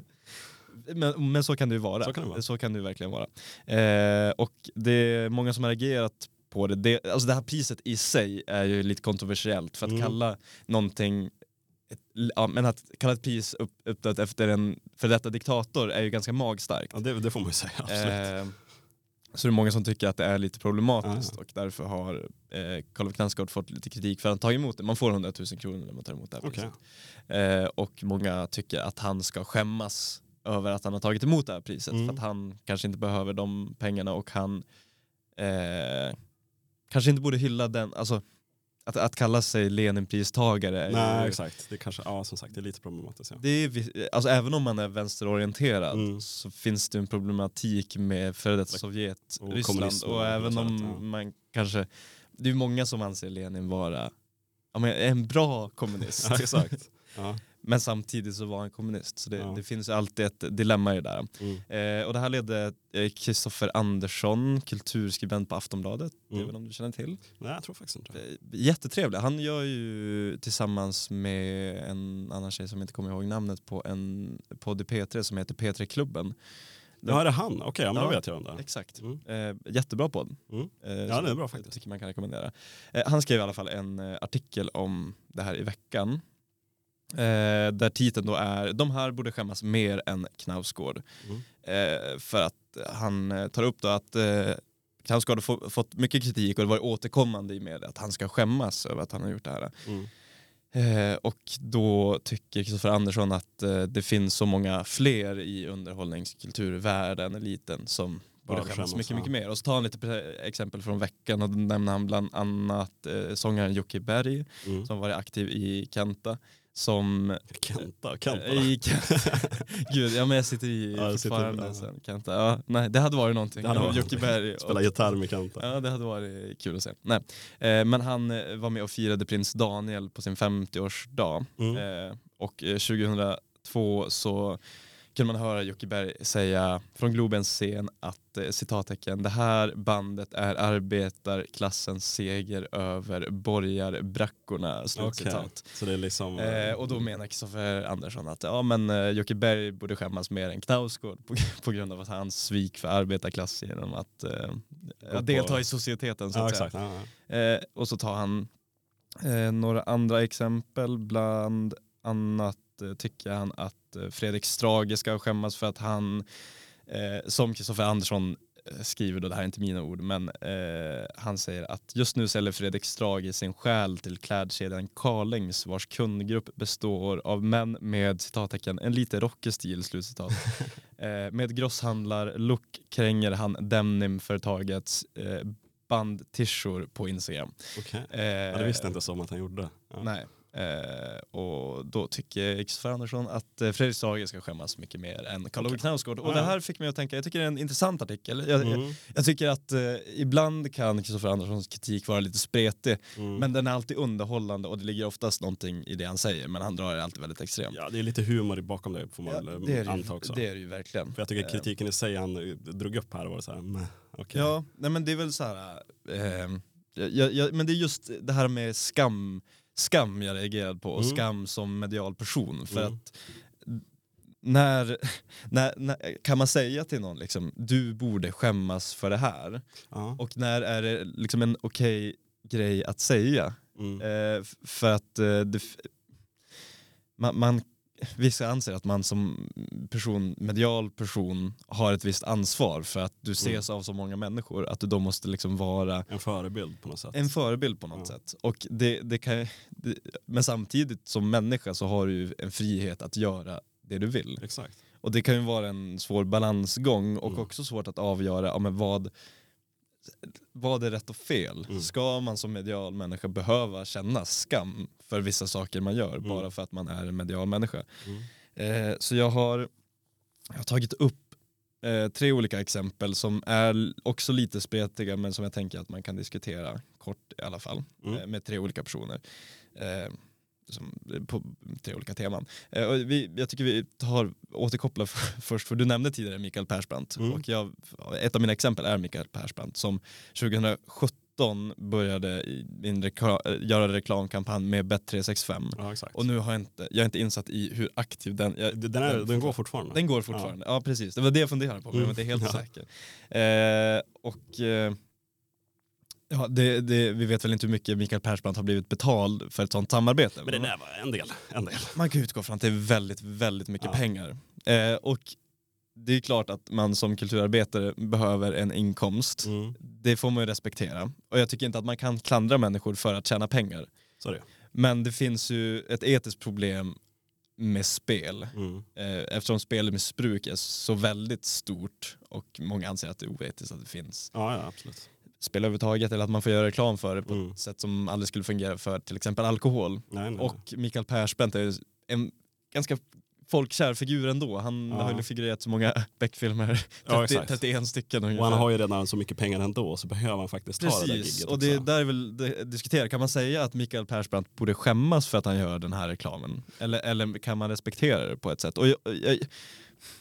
Men, men, så kan det ju vara. Så kan det, vara. Så kan det verkligen vara. Eh, och det är många som har reagerat på det. det. Alltså det här priset i sig är ju lite kontroversiellt för att mm. kalla någonting ett, ja, men att kalla ett pris upp, uppdött efter en för detta diktator är ju ganska magstarkt. Ja, det, det får man ju säga, absolut. Eh, så det är många som tycker att det är lite problematiskt ja. och därför har eh, Karl Knausgård fått lite kritik för att han tagit emot det. Man får 100 000 kronor när man tar emot det här priset. Okay. Eh, och många tycker att han ska skämmas över att han har tagit emot det här priset mm. för att han kanske inte behöver de pengarna och han eh, kanske inte borde hylla den, alltså att, att kalla sig Leninpristagare. Nej ju, exakt, det kanske, ja som sagt det är lite problematiskt. Ja. Det är, alltså, även om man är vänsterorienterad mm. så finns det en problematik med före detta Sovjet, och Ryssland och även om ja. man kanske, det är många som anser Lenin vara ja, men en bra kommunist. ja, exakt. Ja. Men samtidigt så var han kommunist. Så det, ja. det finns alltid ett dilemma i det där. Mm. Eh, och det här ledde Kristoffer Andersson, kulturskribent på Aftonbladet. Mm. Jag vet om du känner till? Nej, jag tror faktiskt inte det. Jättetrevlig. Han gör ju tillsammans med en annan tjej som inte kommer ihåg namnet på en podd i P3 som heter P3-klubben. Ja, är det han? Okej, okay, ja, men då vet jag om det. Exakt. Mm. Eh, jättebra podd. Mm. Eh, ja, det är bra faktiskt. tycker man kan rekommendera. Eh, han skrev i alla fall en eh, artikel om det här i veckan. Eh, där titeln då är “De här borde skämmas mer än Knausgård”. Mm. Eh, för att han tar upp då att Knausgård har fått mycket kritik och det var återkommande i media att han ska skämmas över att han har gjort det här. Mm. Eh, och då tycker Kristoffer Andersson att eh, det finns så många fler i underhållningskulturvärlden, eliten, som borde skämmas mycket, mycket mer. Och så tar han lite exempel från veckan och då nämner han bland annat eh, sångaren Jocke Berg mm. som varit aktiv i Kenta som... Kenta? Kenta? I, Gud, ja men jag sitter i ja, fortfarande sitter, sen. Kenta. Ja, nej, det hade varit någonting. Det hade varit. Jockeberg. Spela gitarr med Kenta. Ja det hade varit kul att se. Nej. Eh, men han eh, var med och firade prins Daniel på sin 50-årsdag. Mm. Eh, och 2002 eh, så kunde man höra Jocke Berg säga från Globens scen att eh, citattecken det här bandet är arbetarklassens seger över borgarbrackorna. Slutcitat. Okay. Så det är liksom, eh, och då menar Kristoffer Andersson att ja, men, eh, Jocke Berg borde skämmas mer än Knausgård på, på grund av att hans svik för arbetarklass genom att eh, delta i societeten. Så att ja, säga. Eh, och så tar han eh, några andra exempel, bland annat eh, tycker han att eh, Fredrik Strage ska skämmas för att han, eh, som Kristoffer Andersson eh, skriver då, det här är inte mina ord, men eh, han säger att just nu säljer Fredrik Strage sin själ till klädkedjan Carlings vars kundgrupp består av män med citattecken en lite rockig stil, slutcitat. eh, med grosshandlar-look kränger han Denim-företagets eh, bandtishor på Instagram. Okay. Eh, ja, det visste jag inte som att han gjorde. Ja. Nej. Eh, och då tycker Kristoffer Andersson att eh, Fredrik Strage ska skämmas mycket mer än Karl Ove Knausgård. Och det här fick mig att tänka, jag tycker det är en intressant artikel. Jag, mm. jag, jag tycker att eh, ibland kan Kristoffer Anderssons kritik vara lite spretig, mm. men den är alltid underhållande och det ligger oftast någonting i det han säger, men han drar det alltid väldigt extremt. Ja, det är lite humor bakom det får man ja, det anta också. Det är det ju verkligen. För jag tycker kritiken i sig han drog upp här var så här, meh, okay. Ja, nej men det är väl så här, eh, jag, jag, men det är just det här med skam skam jag reagerade på och mm. skam som medial person. För mm. att när, när, när, kan man säga till någon liksom, du borde skämmas för det här? Ja. Och när är det liksom en okej okay grej att säga? Mm. Eh, för att eh, det, man, man vissa anser att man som person, medial person har ett visst ansvar för att du ses mm. av så många människor att du då måste liksom vara en förebild på något sätt. En förebild på något ja. sätt. Och det, det kan, det, men samtidigt som människa så har du en frihet att göra det du vill. Exakt. Och det kan ju vara en svår balansgång och mm. också svårt att avgöra ja, men vad, vad är rätt och fel? Mm. Ska man som medial människa behöva känna skam för vissa saker man gör mm. bara för att man är en medial människa? Mm. Eh, så jag har, jag har tagit upp eh, tre olika exempel som är också lite spretiga men som jag tänker att man kan diskutera kort i alla fall mm. eh, med tre olika personer. Eh, som, på tre olika teman. Eh, vi, jag tycker vi tar återkoppla först, för du nämnde tidigare Mikael Persbrandt mm. och jag, ett av mina exempel är Mikael Persbrandt som 2017 började reka, göra reklamkampanj med Bet365 ja, och nu har jag inte, jag är inte insatt i hur aktiv den jag, den, är, den går fortfarande? Den går fortfarande, ja. ja. precis. Det var det jag funderade på men mm. jag var inte helt ja. säker. Eh, och eh, Ja, det, det, vi vet väl inte hur mycket Mikael Persbrandt har blivit betald för ett sånt samarbete. Men det där var en del. En del. Man kan utgå från att det är väldigt, väldigt mycket ja. pengar. Eh, och det är klart att man som kulturarbetare behöver en inkomst. Mm. Det får man ju respektera. Och jag tycker inte att man kan klandra människor för att tjäna pengar. Sorry. Men det finns ju ett etiskt problem med spel. Mm. Eh, eftersom spelmissbruk är så väldigt stort och många anser att det är oetiskt att det finns. Ja, ja absolut spel överhuvudtaget eller att man får göra reklam för det på mm. ett sätt som aldrig skulle fungera för till exempel alkohol. Nej, nej. Och Mikael Persbrandt är en ganska folkkär figur ändå. Han ja. har ju figurerat så många Beck-filmer, 30, ja, 31 stycken ungefär. Och han har ju redan så mycket pengar ändå så behöver han faktiskt Precis. ta det där giget och det också. där är väl det, diskutera. Kan man säga att Mikael Persbrandt borde skämmas för att han gör den här reklamen? Eller, eller kan man respektera det på ett sätt? Och jag, jag,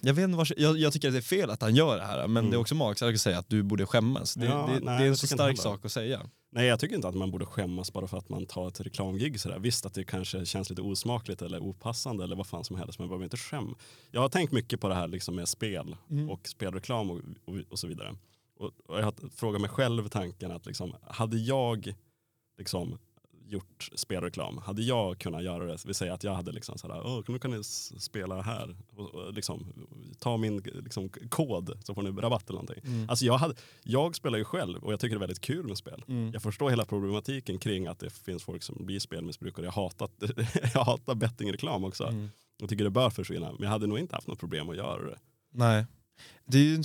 jag, vet inte var, jag, jag, tycker att det är fel att han gör det här, men mm. det är också magstarkt att säga att du borde skämmas. Det, ja, det, nej, det är en så stark sak att säga. Nej jag tycker inte att man borde skämmas bara för att man tar ett reklamgig sådär. Visst att det kanske känns lite osmakligt eller opassande eller vad fan som helst men man behöver inte skämma. Jag har tänkt mycket på det här liksom med spel mm. och spelreklam och, och, och så vidare. Och, och, jag har frågat mig själv tanken att liksom, hade jag liksom gjort spelreklam. Hade jag kunnat göra det, vill säga att jag hade liksom såhär, Åh, nu kan ni spela här, och, och, liksom, ta min liksom, kod så får ni rabatt eller någonting. Mm. Alltså jag, hade, jag spelar ju själv och jag tycker det är väldigt kul med spel. Mm. Jag förstår hela problematiken kring att det finns folk som blir spelmissbrukare. Jag hatar, jag hatar bettingreklam också. Mm. Jag tycker det bör försvinna, men jag hade nog inte haft något problem att göra det. Nej, det är ju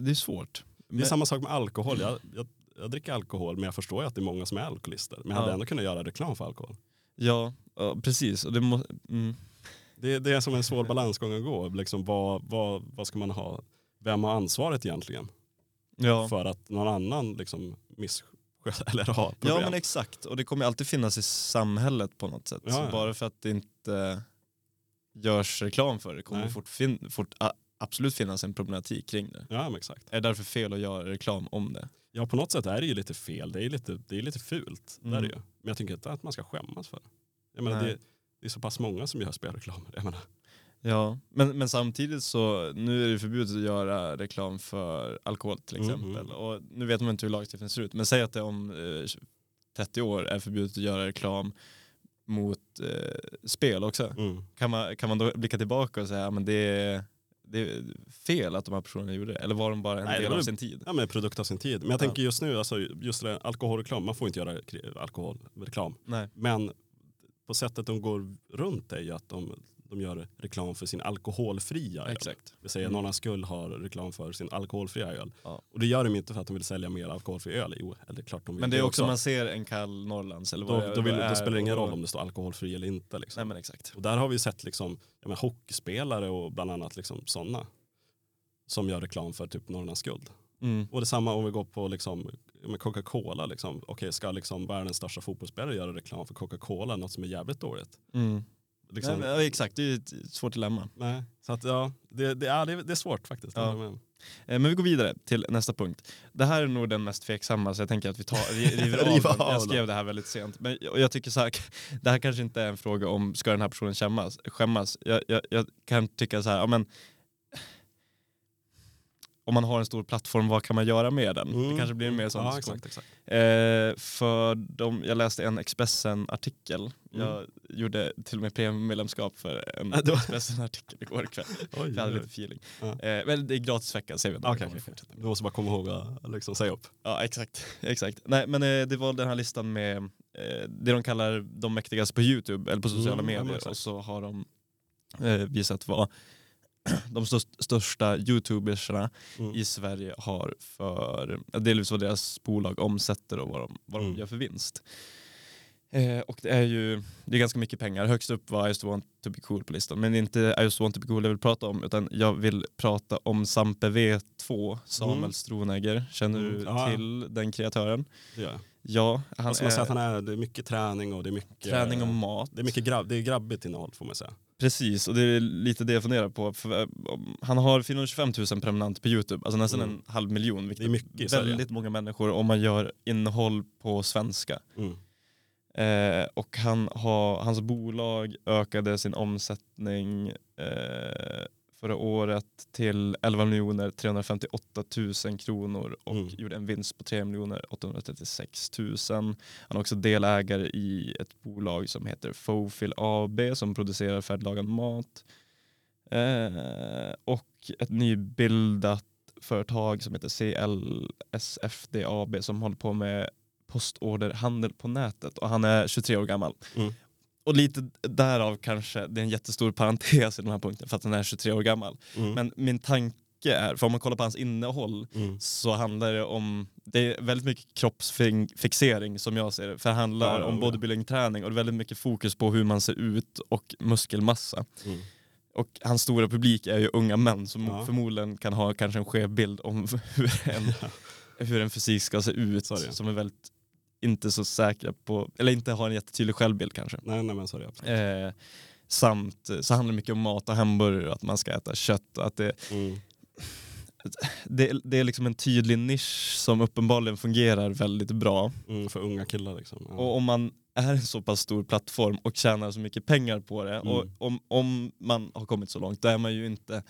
det är svårt. Det är samma sak med alkohol. Jag, jag jag dricker alkohol men jag förstår ju att det är många som är alkoholister. Men jag hade ändå kunnat göra reklam för alkohol. Ja, ja precis. Och det, må, mm. det, det, är som en svår balansgång att gå. Liksom, vad, vad, vad ska man ha? Vem har ansvaret egentligen? Ja. För att någon annan liksom missköter eller har problem. Ja men exakt, och det kommer alltid finnas i samhället på något sätt. Ja, bara för att det inte görs reklam för det kommer fort, fort absolut finnas en problematik kring det. Ja, men exakt. Är det därför fel att göra reklam om det? Ja, på något sätt är det ju lite fel. Det är lite, det är lite fult. Mm. Där är det ju. Men jag tycker inte att man ska skämmas för det. Jag menar, det, det är så pass många som gör spelreklam. Jag menar. Ja, men, men samtidigt så nu är det förbjudet att göra reklam för alkohol till mm, exempel. Mm. Och nu vet man inte hur lagstiftningen ser ut, men säg att det om eh, 30 år är förbjudet att göra reklam mot eh, spel också. Mm. Kan, man, kan man då blicka tillbaka och säga att det är det är fel att de här personerna gjorde det? Eller var de bara en Nej, del av sin tid? Ja, men produkt av sin tid. Men jag ja. tänker just nu, alltså, just det, alkoholreklam, man får inte göra alkoholreklam. Nej. Men på sättet de går runt är ju att de de gör reklam för sin alkoholfria öl. Exakt. Vi säger mm. Norrlands Skull har reklam för sin alkoholfria öl. Ja. Och det gör de inte för att de vill sälja mer alkoholfri öl. Jo, eller klart de vill Men det är också, man ser en kall Norrlands eller vad då, då, vill, då spelar det ingen roll om det står alkoholfri eller inte. Liksom. Nej, men exakt. Och där har vi sett liksom, ja, men, hockeyspelare och bland annat liksom, sådana som gör reklam för typ Norrlands Guld. Mm. Och detsamma om vi går på liksom, med Coca-Cola. Liksom. Okej, ska liksom världens största fotbollsspelare göra reklam för Coca-Cola, något som är jävligt dåligt? Mm. Liksom. Ja, exakt, det är ett svårt dilemma. Nej. Så att, ja, det, det, ja, det, det är svårt faktiskt. Ja. Eh, men vi går vidare till nästa punkt. Det här är nog den mest tveksamma så jag tänker att vi tar, river av. Jag skrev det här väldigt sent. Men jag tycker så här, det här kanske inte är en fråga om ska den här personen skämmas. skämmas. Jag, jag, jag kan tycka så här, ja, men, om man har en stor plattform, vad kan man göra med den? Mm. Det kanske blir mer sån ja, exakt, exakt. Eh, för de, Jag läste en Expressen-artikel. Mm. Jag gjorde till och med premiummedlemskap för en Expressen-artikel igår kväll. Oj, jag hade lite feeling. Ja. Eh, men det är gratis vecka, säger vi. Okay. Du måste bara komma ihåg att liksom, säga upp. Ja, exakt. exakt. Nej, men eh, det var den här listan med eh, det de kallar de mäktigaste på YouTube, eller på sociala mm, medier. Ja, och så har de eh, visat vad de största youtubersarna mm. i Sverige har för, delvis vad deras bolag omsätter och vad de, vad de mm. gör för vinst. Eh, och det är ju det är ganska mycket pengar. Högst upp var I just want to be cool på listan. Men det är inte I just want to be cool jag vill prata om utan jag vill prata om Sampe V2, Samuel mm. Stronegger. Känner du mm. till den kreatören? Ja. Ja, han är, säga att han är, det är mycket träning och det är mycket, träning och mat. Det är mycket grabb, det är grabbigt innehåll får man säga. Precis, och det är lite det jag funderar på. För, eh, han har 425 000 prenumeranter på Youtube, alltså nästan mm. en halv miljon. Vilket det är mycket väldigt många människor om man gör innehåll på svenska. Mm. Eh, och han har, hans bolag ökade sin omsättning eh, förra året till 11 miljoner 358 000 kronor och mm. gjorde en vinst på 3 miljoner 836 000. Han är också delägare i ett bolag som heter Fofil AB som producerar färdiglagad mat. Eh, och ett nybildat företag som heter CLSFD AB som håller på med postorderhandel på nätet och han är 23 år gammal. Mm och lite därav kanske, det är en jättestor parentes i den här punkten för att han är 23 år gammal. Mm. Men min tanke är, för om man kollar på hans innehåll mm. så handlar det om, det är väldigt mycket kroppsfixering som jag ser det. För det handlar ja, om bodybuilding-träning och det är väldigt mycket fokus på hur man ser ut och muskelmassa. Mm. och hans stora publik är ju unga män som ja. förmodligen kan ha kanske en skev bild om hur en, hur en fysik ska se ut. Sorry. Som är väldigt inte så säkra på, eller inte har en jättetydlig självbild kanske. Nej, nej men sorry. Eh, samt så handlar det mycket om mat och hamburgare, att man ska äta kött. Att det, mm. det, det, är liksom en tydlig nisch som uppenbarligen fungerar väldigt bra. Mm, för unga killar liksom. Ja. Och om man är en så pass stor plattform och tjänar så mycket pengar på det, mm. och om, om man har kommit så långt, då är man ju inte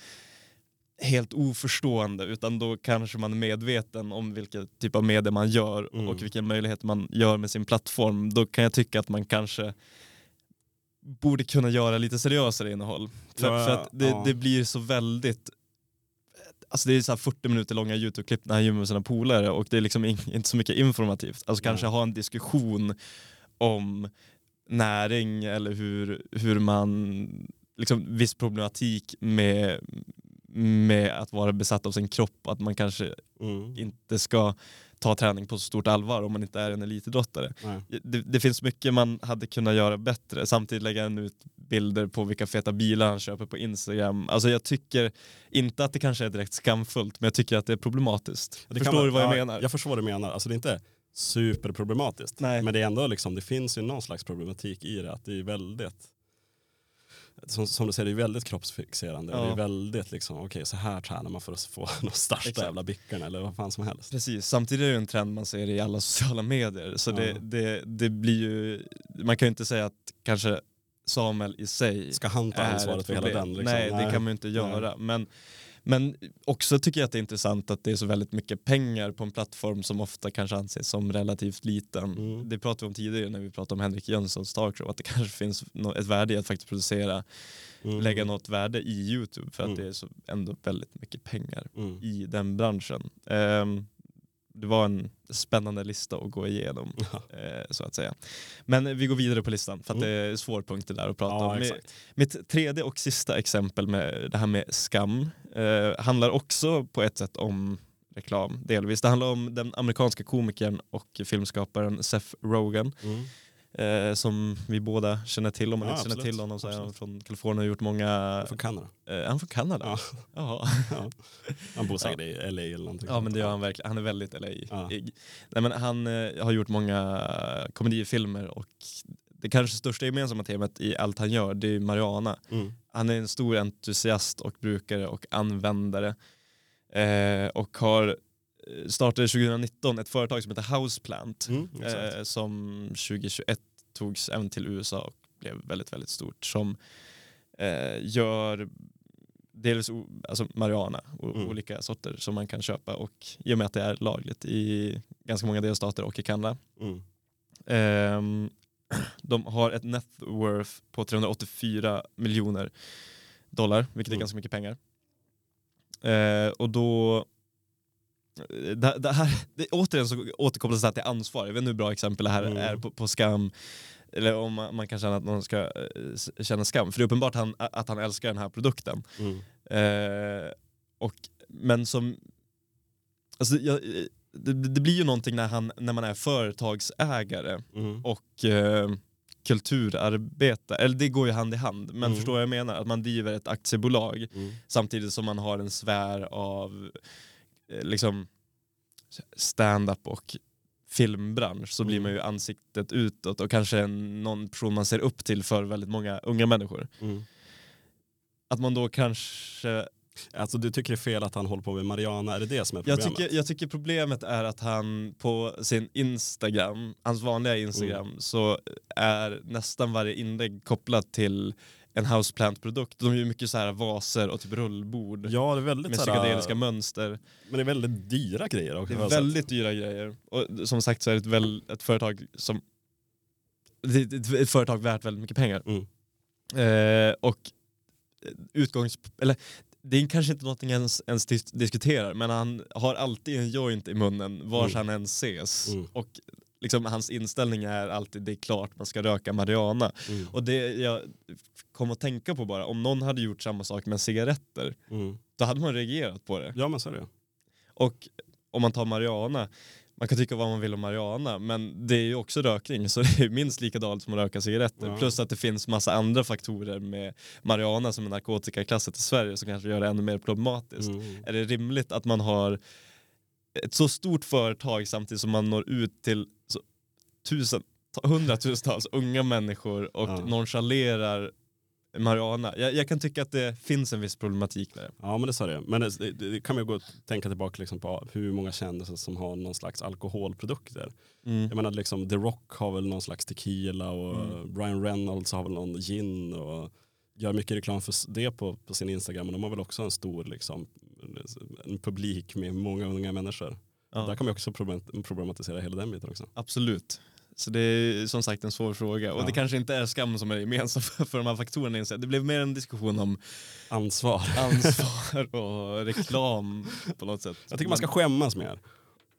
helt oförstående utan då kanske man är medveten om vilken typ av media man gör mm. och vilken möjlighet man gör med sin plattform. Då kan jag tycka att man kanske borde kunna göra lite seriösare innehåll. För, ja, för att det, ja. det, blir så väldigt Alltså det är så 40 minuter långa YouTube-klipp när han gymmar med sina polare och det är liksom inte så mycket informativt. Alltså kanske ha en diskussion om näring eller hur, hur man, liksom viss problematik med, med att vara besatt av sin kropp, att man kanske mm. inte ska ta träning på så stort allvar om man inte är en elitidrottare. Det, det, finns mycket man hade kunnat göra bättre, samtidigt lägga han ut bilder på vilka feta bilar han köper på Instagram. Alltså jag tycker inte att det kanske är direkt skamfullt, men jag tycker att det är problematiskt. Det förstår du vad jag ja, menar? Jag förstår vad du menar. Alltså det är inte superproblematiskt, Nej. men det är ändå liksom, det finns ju någon slags problematik i det, att det är väldigt som, som, du säger, det är väldigt kroppsfixerande. Ja. det är väldigt liksom, okej okay, så här tränar man för att få de största Exakt. jävla bickarna eller vad fan som helst. Precis, samtidigt är det en trend man ser i alla sociala medier. Så ja. det, det, det blir ju, man kan ju inte säga att kanske Samuel i sig Ska han ta ansvaret för hela den? Liksom? Nej, Nej, det kan man ju inte göra. Men men också tycker jag att det är intressant att det är så väldigt mycket pengar på en plattform som ofta kanske anses som relativt liten. Mm. Det pratade vi om tidigare när vi pratade om Henrik Jönssons talkshow, att det kanske finns ett värde i att faktiskt producera, mm. lägga något värde i YouTube för att mm. det är så ändå väldigt mycket pengar mm. i den branschen. Um, det var en spännande lista att gå igenom. Eh, så att säga. Men vi går vidare på listan för att mm. det är svårpunkter där att prata ja, om. Exakt. Mitt tredje och sista exempel med det här med skam eh, handlar också på ett sätt om reklam delvis. Det handlar om den amerikanska komikern och filmskaparen Seth Rogen. Mm eh, som vi båda känner till. Om man ja, inte känner till honom så är han från Kalifornien och gjort många... Från Kanada. Eh, han från Kanada? Ja. ja. Han bor säkert i LA eller någonting. Ja men det gör han verkligen. Han är väldigt LA. Ja. Nej, men han eh, har gjort många komedifilmer och det kanske största gemensamma temat i allt han gör det är Mariana. Mm. Han är en stor entusiast och brukare och användare. Eh, och har startade 2019 ett företag som heter Houseplant mm, eh, som 2021 togs även till USA och blev väldigt, väldigt stort som eh, gör dels alltså marijuana och mm. olika sorter som man kan köpa och i och med att det är lagligt i ganska många delstater och i Kanada. Mm. Eh, de har ett net worth på 384 miljoner dollar, vilket mm. är ganska mycket pengar. Eh, och då det, det här, det, återigen så återkopplas det till ansvar. Jag vet inte hur bra exempel det här mm. är på, på, skam. Eller om man, man, kan känna att någon ska uh, känna skam. För det är uppenbart han, att han älskar den här produkten. Mm. Uh, och, men som... Alltså, jag, det, det, blir ju någonting när, han, när man är företagsägare mm. och uh, kulturarbetare, eller det går ju hand i hand, men mm. förstår vad jag menar? Att man driver ett aktiebolag mm. samtidigt som man har en sfär av Eh, liksom stand-up och filmbransch så blir man ju mm. ansiktet utåt och kanske någon person man ser upp till för väldigt många unga människor. Mm. Att man då kanske... Alltså du tycker det är fel att han håller på med Mariana, är det det som är problemet? Jag tycker, jag tycker problemet är att han på sin Instagram, hans vanliga Instagram, mm. så är nästan varje inlägg kopplat till en houseplant-produkt. De gör mycket så här vaser och typ rullbord ja, det är väldigt med psykedeliska mönster. Men det är väldigt dyra grejer också. Det är väldigt dyra grejer. Och som sagt så är det ett, väl, ett företag som är ett företag värt väldigt mycket pengar. Mm. Eh, och utgångs... Eller, det är kanske inte någonting ens, ens diskuterar, men han har alltid en joint i munnen vars mm. han än ses. Mm. Och liksom, hans inställning är alltid det är klart man ska röka marijuana. Mm. Och det jag kom att tänka på bara, om någon hade gjort samma sak med cigaretter, mm. då hade man reagerat på det. Ja men så är det. Och om man tar marijuana, man kan tycka vad man vill om marijuana men det är ju också rökning så det är minst lika dåligt som att röka cigaretter. Ja. Plus att det finns massa andra faktorer med marijuana som är narkotikaklassat i Sverige som kanske gör det ännu mer problematiskt. Mm. Är det rimligt att man har ett så stort företag samtidigt som man når ut till så, tusen, hundratusentals unga människor och ja. nonchalerar marijuana. Jag, jag, kan tycka att det finns en viss problematik där. Ja men det sa det. Men det, det, kan man ju gå och tänka tillbaka liksom på hur många kändisar som har någon slags alkoholprodukter. Mm. Jag menar liksom The Rock har väl någon slags tequila och mm. Brian Reynolds har väl någon gin och gör mycket reklam för det på, på sin Instagram. Men de har väl också en stor liksom, en publik med många unga människor. Ja. Där kan man också problematisera hela den biten också. Absolut. Så det är som sagt en svår fråga. Och ja. det kanske inte är skam som är gemensam för, för de här faktorerna. Det blev mer en diskussion om ansvar, ansvar och reklam på något sätt. Jag tycker man ska skämmas mer.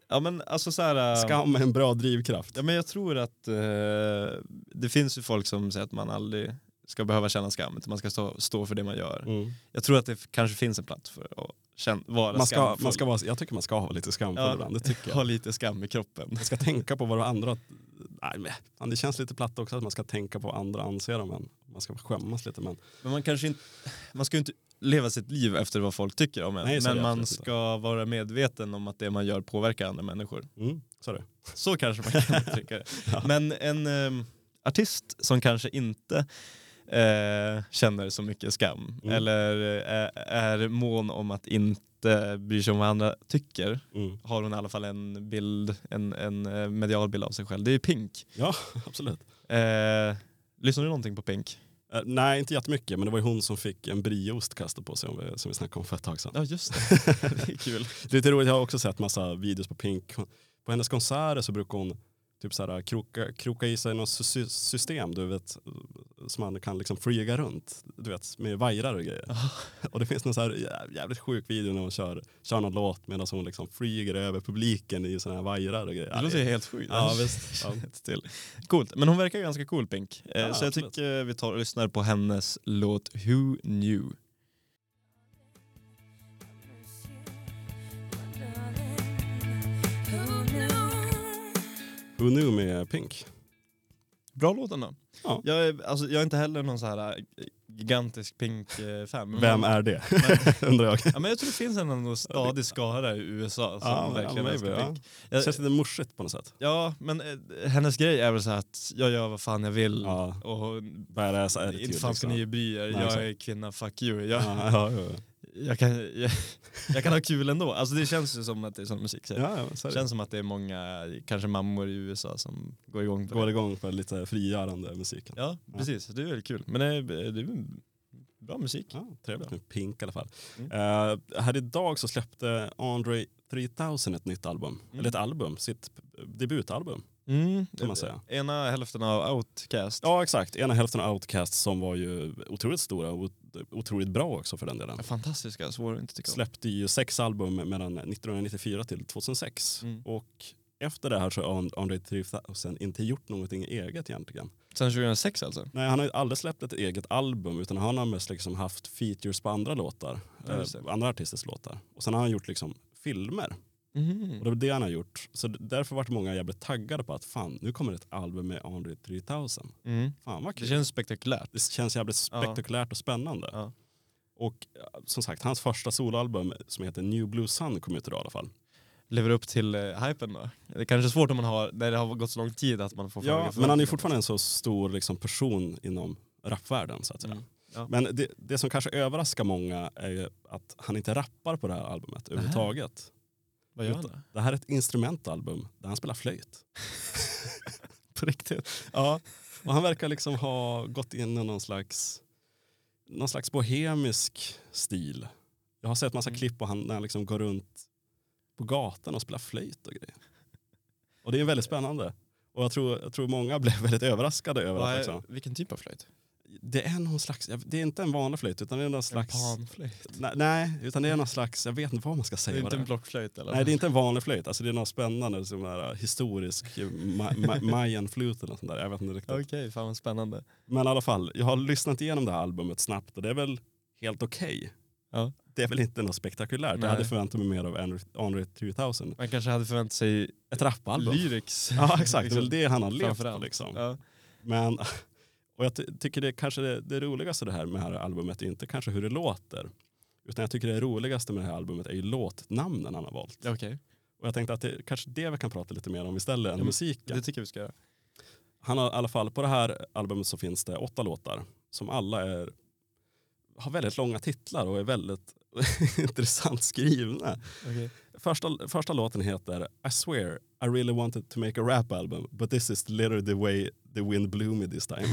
Ja, men alltså så här, äh, Skam är en bra drivkraft. Ja, men jag tror att uh, det finns ju folk som säger att man aldrig ska behöva känna skam, utan man ska stå, stå för det man gör. Mm. Jag tror att det kanske finns en plats för att känna, vara man ska, skamfull. man ska vara, Jag tycker man ska ha lite skamfull ja, ibland, det tycker jag. Ha lite skam i kroppen. Man ska tänka på vad andra nej, men det känns lite platt också att man ska tänka på vad andra anser om en. Man ska skämmas lite. Men, men man kanske inte, man ska ju inte leva sitt liv efter vad folk tycker om en. Nej, men man ska inte. vara medveten om att det man gör påverkar andra människor. Mm, så, så kanske man kan uttrycka det. ja. Men en um, artist som kanske inte eh, känner så mycket skam mm. eller är, eh, är mån om att inte bry sig om vad andra tycker mm. har hon i alla fall en bild, en, en eh, medial bild av sig själv. Det är Pink. Ja, absolut. Eh, lyssnar du någonting på Pink? Uh, nej, inte jättemycket, men det var ju hon som fick en brieost kastad på sig som vi snackade om för ett tag sedan. Ja, just det. det är kul. det är lite roligt, jag har också sett massa videos på Pink. På hennes konserter så brukar hon typ så här, kroka, kroka i sig något system du vet, som man kan liksom flyga runt du vet, med vajrar och grejer. Och det finns någon så här jävligt sjuk video när hon kör, kör någon låt medan hon liksom flyger över publiken i sådana här vajrar och grejer. Det låter helt sjukt. Ja, visst. Ja. Till. Coolt, men hon verkar ganska cool Pink. Eh, ja, så jag absolut. tycker vi tar och lyssnar på hennes låt Who Knew. Knew med Pink. Bra låt ändå. Ja. Jag, är, alltså, jag är inte heller någon så här äh, gigantisk Pink-fan. Vem är det? Men, Undrar jag. Ja, men jag tror det finns en stadig skara i USA som ja, verkligen ja, älskar Pink. Ja. Det känns lite morsigt på något sätt. Ja, men äh, hennes grej är väl så att jag gör vad fan jag vill. Ja. Och, Badass inte fan ska liksom. ni bry er, jag är kvinna, fuck you. Jag, ja, ja, jag kan, jag, jag, kan ha kul ändå. Alltså det känns ju som att det är sån musik. Så ja, det känns som att det är många, kanske mammor i USA som går igång på går det. igång på lite frigörande musiken. Ja, ja, precis. Det är väldigt kul. Men det är, det är bra musik. Ja, trevligt med Pink i alla fall. Mm. Uh, här idag så släppte Andre 3000 ett nytt album. Mm. Eller ett album, sitt debutalbum. Mm, kan man säga. Ena hälften av Outcast. Ja exakt, ena hälften av Outcast som var ju otroligt stora och otroligt bra också för den delen. Fantastiska, svår att inte tycka om. Släppte ju sex album mellan 1994 till 2006 mm. och efter det här så har Andre 3000 inte gjort någonting eget egentligen. Sen 2006 alltså? Nej, han har aldrig släppt ett eget album utan han har mest liksom haft features på andra låtar. Eh, andra artisters låtar. Och sen har han gjort liksom filmer. Mm. Och det var det han har gjort. Så därför vart många jävligt taggade på att fan, nu kommer ett album med Andre 3000. Mm. Fan vad kul. Det känns spektakulärt. Det känns jävligt spektakulärt ja. och spännande. Ja. Och som sagt, hans första soloalbum som heter New Blue Sun kom ut idag i alla fall. Lever upp till uh, hypen då? Det är kanske svårt om man har, när det har gått så lång tid att man får Ja, men han är fortfarande en så stor liksom, person inom rapvärlden så att säga. Mm. Ja. Men det, det, som kanske överraskar många är att han inte rappar på det här albumet överhuvudtaget. Vad gör han då? Det här är ett instrumentalbum där han spelar flöjt. På riktigt? Ja, och han verkar liksom ha gått in i någon slags, någon slags bohemisk stil. Jag har sett massa mm. klipp på han när han liksom går runt på gatan och spelar flöjt och grejer. Och det är väldigt spännande. Och jag tror, jag tror många blev väldigt överraskade över Vad att... Liksom, vilken typ av flöjt? Det är någon slags, det är inte en vanlig flöjt utan det är någon slags... En panflöjt? Nej, nej, utan det är någon slags, jag vet inte vad man ska säga. Det är inte en blockflöjt eller? Nej det är inte en vanlig flöjt, alltså det är något spännande, som är historisk, ma ma mayan-flöjt eller sånt där. Jag vet inte riktigt. Okej, okay, fan vad spännande. Men i alla fall, jag har lyssnat igenom det här albumet snabbt och det är väl helt okej. Okay. Ja. det är väl inte något spektakulärt. Nej. Jag hade förväntat mig mer av Andre 3000. Man kanske hade förväntat sig ett rappalbum. Lyrics. Ja exakt, det är väl det han har levt på. Liksom. Ja. Men, och jag ty tycker det kanske det, det roligaste det här med det här albumet är inte kanske hur det låter. Utan jag tycker det roligaste med det här albumet är ju låtnamnen han har valt. Okay. Och jag tänkte att det kanske det vi kan prata lite mer om istället än ja, musiken. Det tycker vi ska göra. Han har i alla fall, på det här albumet så finns det åtta låtar som alla är, har väldigt långa titlar och är väldigt intressant skrivna. Okay. Första, första låten heter I swear I really wanted to make a rap album but this is literally the way the wind blew me this time.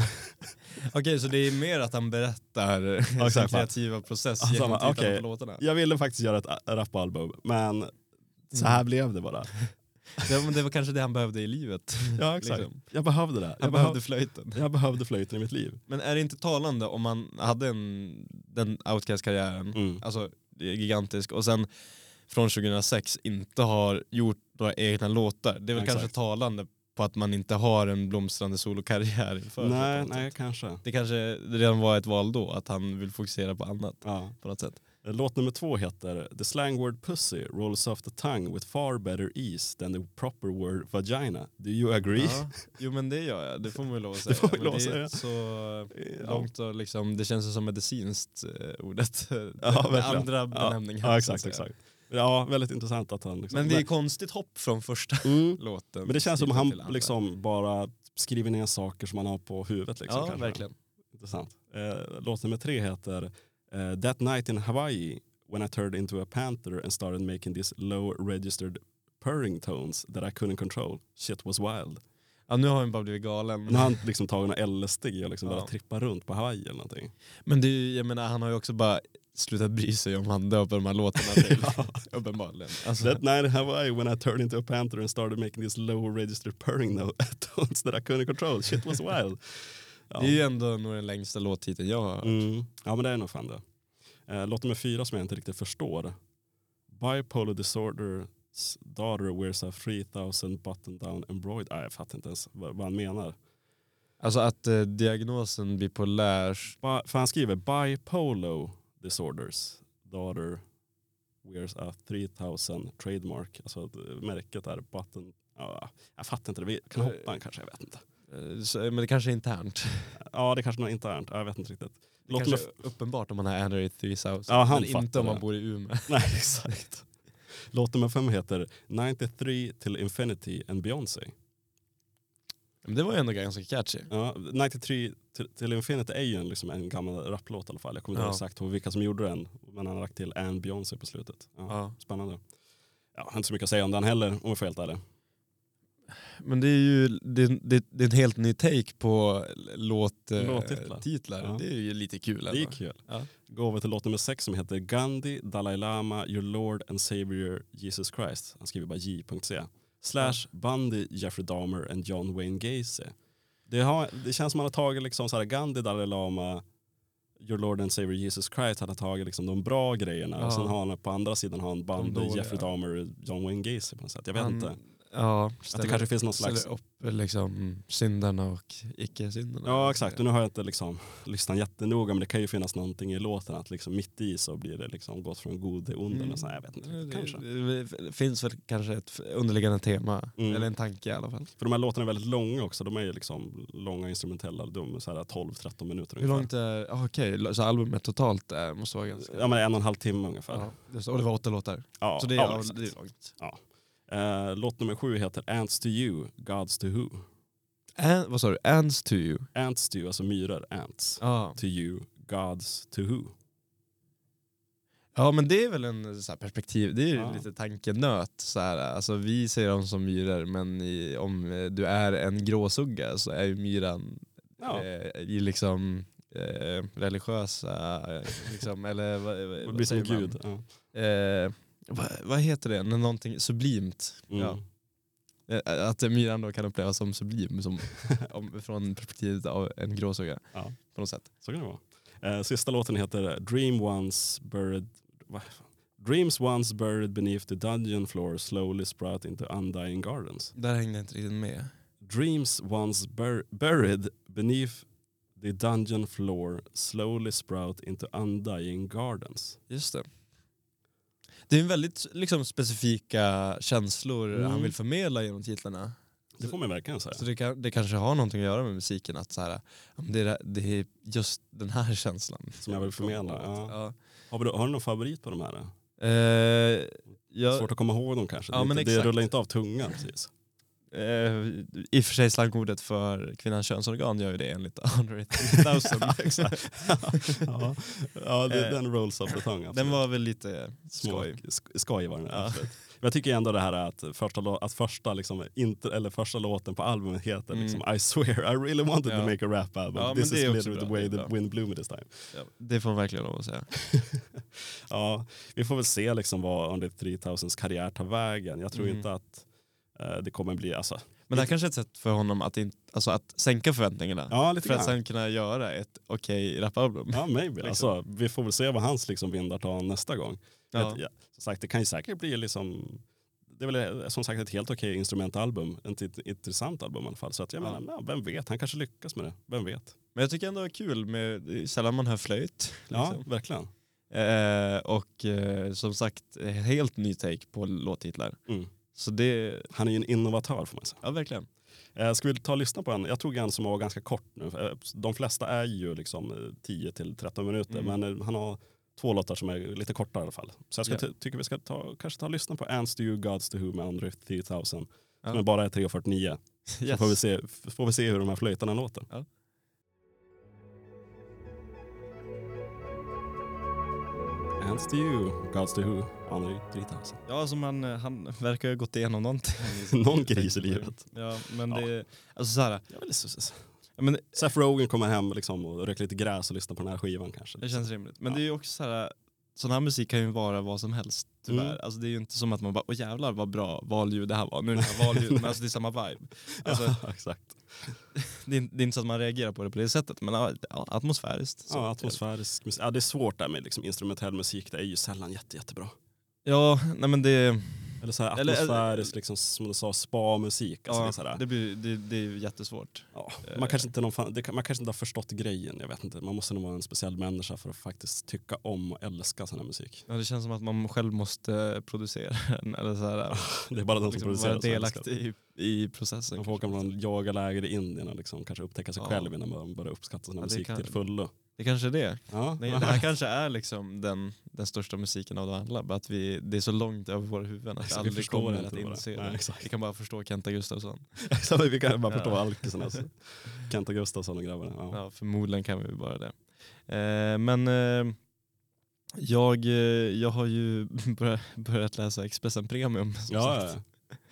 Okej, okay, så det är mer att han berättar sin kreativa process alltså, genom titlarna okay, på låtarna? Jag ville faktiskt göra ett rapalbum men så här mm. blev det bara. Det, det var kanske det han behövde i livet. Ja exakt. Liksom. Jag behövde det. Jag han behövde flöjten. Jag behövde flöjten i mitt liv. Men är det inte talande om man hade en, den outcast-karriären, mm. alltså gigantisk, och sen från 2006 inte har gjort några egna låtar. Det är väl exakt. kanske talande på att man inte har en blomstrande solokarriär inför. Nej, nej kanske. Det kanske redan var ett val då, att han vill fokusera på annat ja. på något sätt. Låt nummer två heter The slang word pussy rolls off the tongue with far better ease than the proper word vagina. Do you agree? Ja, jo men det gör jag, det får man ju lov att säga. Det, får lov att säga. så långt och liksom, det känns som medicinskt eh, ordet. Ja, Med andra benämningar. Ja, exakt, exakt. Ja, väldigt intressant att han... Liksom, men det är konstigt hopp från första mm. låten. Men det känns som han liksom bara skriver ner saker som han har på huvudet. Liksom, ja, kanske. verkligen. Intressant. Eh, låt nummer tre heter Uh, that night in Hawaii when I turned into a panther and started making these low registered purring tones that I couldn't control. Shit was wild. Ja nu har han bara blivit galen. Nu har han liksom tagit en LSD och liksom ja. bara trippa runt på Hawaii eller någonting. Men det är, jag menar, han har ju också bara slutat bry sig om han döper de här låtarna till. Uppenbarligen. Alltså. That night in Hawaii when I turned into a panther and started making these low registered purring tones that I couldn't control. Shit was wild. Ja. Det är ju ändå nog den längsta låttiteln jag har hört. Mm. Ja men det är nog fan det. Eh, låt nummer fyra som jag inte riktigt förstår. Bipolar disorders daughter wears a 3000 button down embroidered. Jag fattar inte ens vad, vad han menar. Alltså att eh, diagnosen bipolär... Ba, för han skriver bipolar disorders daughter wears a 3000 trademark. Alltså märket är button. Ja, jag fattar inte det. Vi kan hoppa en kanske, jag vet inte. Eh, så, men det kanske är internt. Ja, det kanske är internt. Jag vet inte riktigt. Det Låt kanske är uppenbart om man har Android 3000, ja, han men inte om man bor i Umeå. Nej, exakt. Låt nummer fem heter 93 till Infinity and Beyoncé. Men det var ju ändå ganska catchy. Ja, 93 till, till Infinity är ju en, liksom en gammal rapplåt i alla fall. Jag kommer inte ihåg exakt vilka som gjorde den. Men han har lagt till and Beyoncé på slutet. Ja, ja. Spännande. Ja, inte så mycket att säga om den heller om jag får helt ärlig. Men det är ju det, det, det är en helt ny take på låttitlar. ja. Det är ju lite kul. Det är kul. Ja. Gå över till låt nummer sex som heter Gandhi, Dalai Lama, Your Lord and Savior Jesus Christ. Han skriver bara J.C. Slash. Bundy, Jeffrey Dahmer and John Wayne Gacy. Det, har, det känns som att man har tagit liksom så här, Gandhi, Dalai Lama, Your Lord and Savior Jesus Christ hade tagit liksom de bra grejerna ja. och sen har han på andra sidan har han Bundy, Jeffrey Dahmer, John Wayne Gacy på något sätt. Jag vet han, inte. Ja, att det kanske finns någon slags... upp liksom, syndarna och icke-syndarna. Ja exakt, och nu har jag inte liksom, lyssnat jättenoga men det kan ju finnas någonting i låten att liksom, mitt i så blir det liksom gått från god till ond. Mm. Så, jag vet inte, det, kanske. Det finns väl kanske ett underliggande tema, mm. eller en tanke i alla fall. För de här låtarna är väldigt långa också, de är ju liksom långa instrumentella, de är 12-13 minuter Hur långt är, ah, okej, okay. så albumet totalt är, måste vara ganska... Ja men en och en halv timme ungefär. Ja, och det var åtta låtar? Ja, så det är, ja, det är långt. Ja. Uh, låt nummer sju heter Ants to you, Gods to who. An, vad sa du? Ants to you? Ants to you, alltså myror. Ants. Ah. To you, Gods to who. Ja men det är väl en så perspektiv, det är ja. lite tankenöt. Så här, alltså, vi ser dem som myror men i, om du är en gråsugga så är ju myran ja. eh, i liksom eh, religiösa, eh, liksom, eller vad, vad, säger man? Gud. Ja. Eh, vad, vad heter det, när någonting sublimt. Mm. Ja. Eh, att myran då kan upplevas som sublim som, om, från perspektivet av en gråsugga. Ja. På något sätt. Så kan det vara. Eh, sista låten heter Dream Once Buried Dreams once buried beneath the dungeon floor slowly sprout into undying gardens. Där hängde jag inte riktigt med. Dreams once bur buried beneath the dungeon floor slowly sprout into undying gardens. Just det. Det är väldigt liksom, specifika känslor Mm. han vill förmedla genom titlarna. Det får man verkligen säga. Så det, kan, det kanske har någonting att göra med musiken, att så här, det, är, det är just den här känslan. Som jag vill förmedla. Ja. Ja. Har, du, har du någon favorit på de här? Eh, jag, Svårt att komma ihåg dem kanske. Ja, det, det rullar inte av tungan precis. Eh, I och för sig slangordet för kvinnans könsorgan gör ju det enligt Andre 3000. exakt. ja, ja det, Eh, den rolls of the tongue. Den var väl lite skoj. sk- Skoj var den, Ja. absolut. Men jag tycker ändå det här är att första, att första, liksom, inte, eller första låten på albumet heter Mm. liksom, I swear I really wanted to Ja. make a rap album. Ja, This is literally the way the wind blew me this time. Ja, det får man verkligen lov att säga. Ja, vi får väl se liksom vad Under 3000s karriär tar vägen. Jag tror Mm. inte att det kommer bli... Alltså, Men det här kanske är ett sätt för honom att, in, alltså att sänka förväntningarna. ja, lite för att sen kunna göra ett okej rapalbum. Ja, maybe. liksom. Alltså, vi får väl se vad hans liksom, vindar tar nästa gång. Ja. Ett, ja, som sagt, det kan ju säkert bli liksom... Det är väl eh, som sagt ett helt okej instrumentalbum. Ett int- intressant album i alla fall. Så att jag Ja. menar, ja, vem vet, han kanske lyckas med det. Vem vet? Men jag tycker ändå det är kul, med, sällan man hör flöjt. Ja, Liksom. verkligen. Eh, och eh, som sagt, eh, helt ny take på låttitlar. Mm. Så det, Han är ju en innovatör får man säga. ja verkligen. Eh, ska vi ta och lyssna på en? Jag tog en som var ganska kort nu. Eh, De flesta är ju liksom eh, 10 till 13 minuter. Mm. Men eh, han har två låtar som är lite kortare i alla fall. Så jag ty- tycker vi ska ta, kanske ta och lyssna på Ants to you, Gods to who med Andre 3000. Ja. Som är bara är 3.49. Så Yes. får vi, se, får vi se hur de här flöjtarna låter. Ja. Ants to you, Gods to who, Andre 3000. Ja, alltså man, eh, han verkar ha gått igenom någonting. Någon kris i livet. Ja, men Ja. det, alltså så här, så- så- ja, men Seth Rogen kommer hem liksom och röker lite gräs och lyssnar på den här skivan kanske. det känns rimligt. Men Ja. det är ju också så här, sån här musik kan ju vara vad som helst tyvärr. Mm. Alltså det är ju inte som att man bara, åh jävlar vad bra valljud det här var. Nu är det här valljud, men alltså det är samma vibe. Alltså, ja, exakt. det, är, det är inte så att man reagerar på det på det sättet, men ja, ja, atmosfäriskt. Så. Ja, atmosfärisk musik. Ja, det är svårt där med liksom instrumentell musik. Det är ju sällan jätte, jättebra. Ja, nej men det, Eller så här atmosfärisk, liksom, som du sa, spa-musik. Alltså, det är ja, så här, det, blir, det, det är jättesvårt. ja, man, kanske inte är någon fan, det, man kanske inte har förstått grejen. Jag vet inte. Man måste nog vara en speciell människa för att faktiskt tycka om och älska sån här musik. Ja, det känns som att man själv måste producera den. Eller så här, Det är bara de som liksom producerar vara som älskar delaktig i, i processen. Man får åka från yogaläger i Indien och liksom kanske upptäcka sig Ja. själv innan man börjar uppskatta här Ja, musik kan- till fullo. Det kanske är det. Ja. Det, det här kanske är liksom den, den största musiken av alla. Bara att vi, det är så långt över våra huvuden att vi Så vi aldrig kommer att det- inse Nej, det. exakt. Vi kan bara förstå Kenta Gustafsson. Vi kan bara förstå alkisen alltså. Kenta Gustafsson och grabbarna. Ja. Ja, förmodligen kan vi bara det. Eh, men eh, jag, eh, jag har ju börjat, läsa Expressen Premium. Ja, sagt.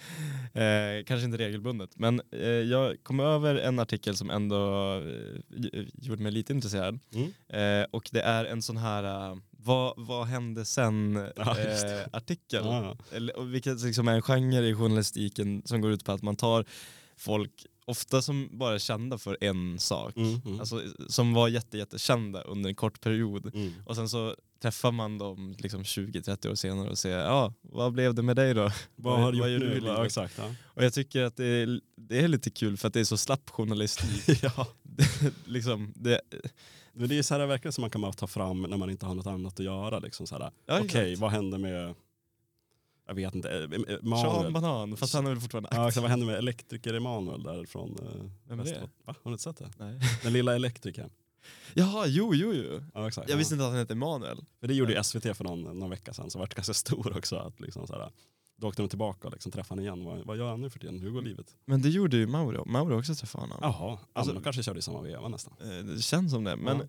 Eh, kanske inte regelbundet, men eh, jag kom över en artikel som ändå eh, gjorde mig lite intresserad. Mm. Eh, och det är en sån här eh, vad, vad hände sen Ja, eh, artikel. Ja, vilket liksom är en genre i journalistiken som går ut på att man tar folk, ofta som bara är kända för en sak, Mm, mm. alltså, som var jätte, jättekända under en kort period. Mm. Och sen så träffar man dem liksom 20-30 år senare och säger ja, vad blev det med dig då? Vad har du vad gjort gör nu? du Ja, exakt. Ja. Och jag tycker att det är, det är lite kul för att det är så slapp journalistik. ja. liksom, det, Men det är så här verkligen som man kan bara ta fram när man inte har något annat att göra. Liksom Ja, Okej, vad hände med, jag vet inte, eh, eh, Sean? Banan, fast han är väl fortfarande Ja, aktiv. exakt, vad hände med elektriker Emanuel där från eh, Vem är det? Va? Har du inte sett det? Nej. Den lilla elektrikern. Jaha, jo, jo, jo. Ja, exakt. Jag ja. visste inte att han hette Emanuel. Det gjorde ju SVT för någon, någon vecka sedan, så vart det ganska stor också. Att liksom så här, då åkte de tillbaka och liksom träffade honom igen. Vad, vad gör han nu för tiden? Hur går livet? Men det gjorde ju Mauro. Mauro också träffade honom. Jaha, alltså, de kanske körde i samma veva nästan. Eh, Det känns som det. Men eh,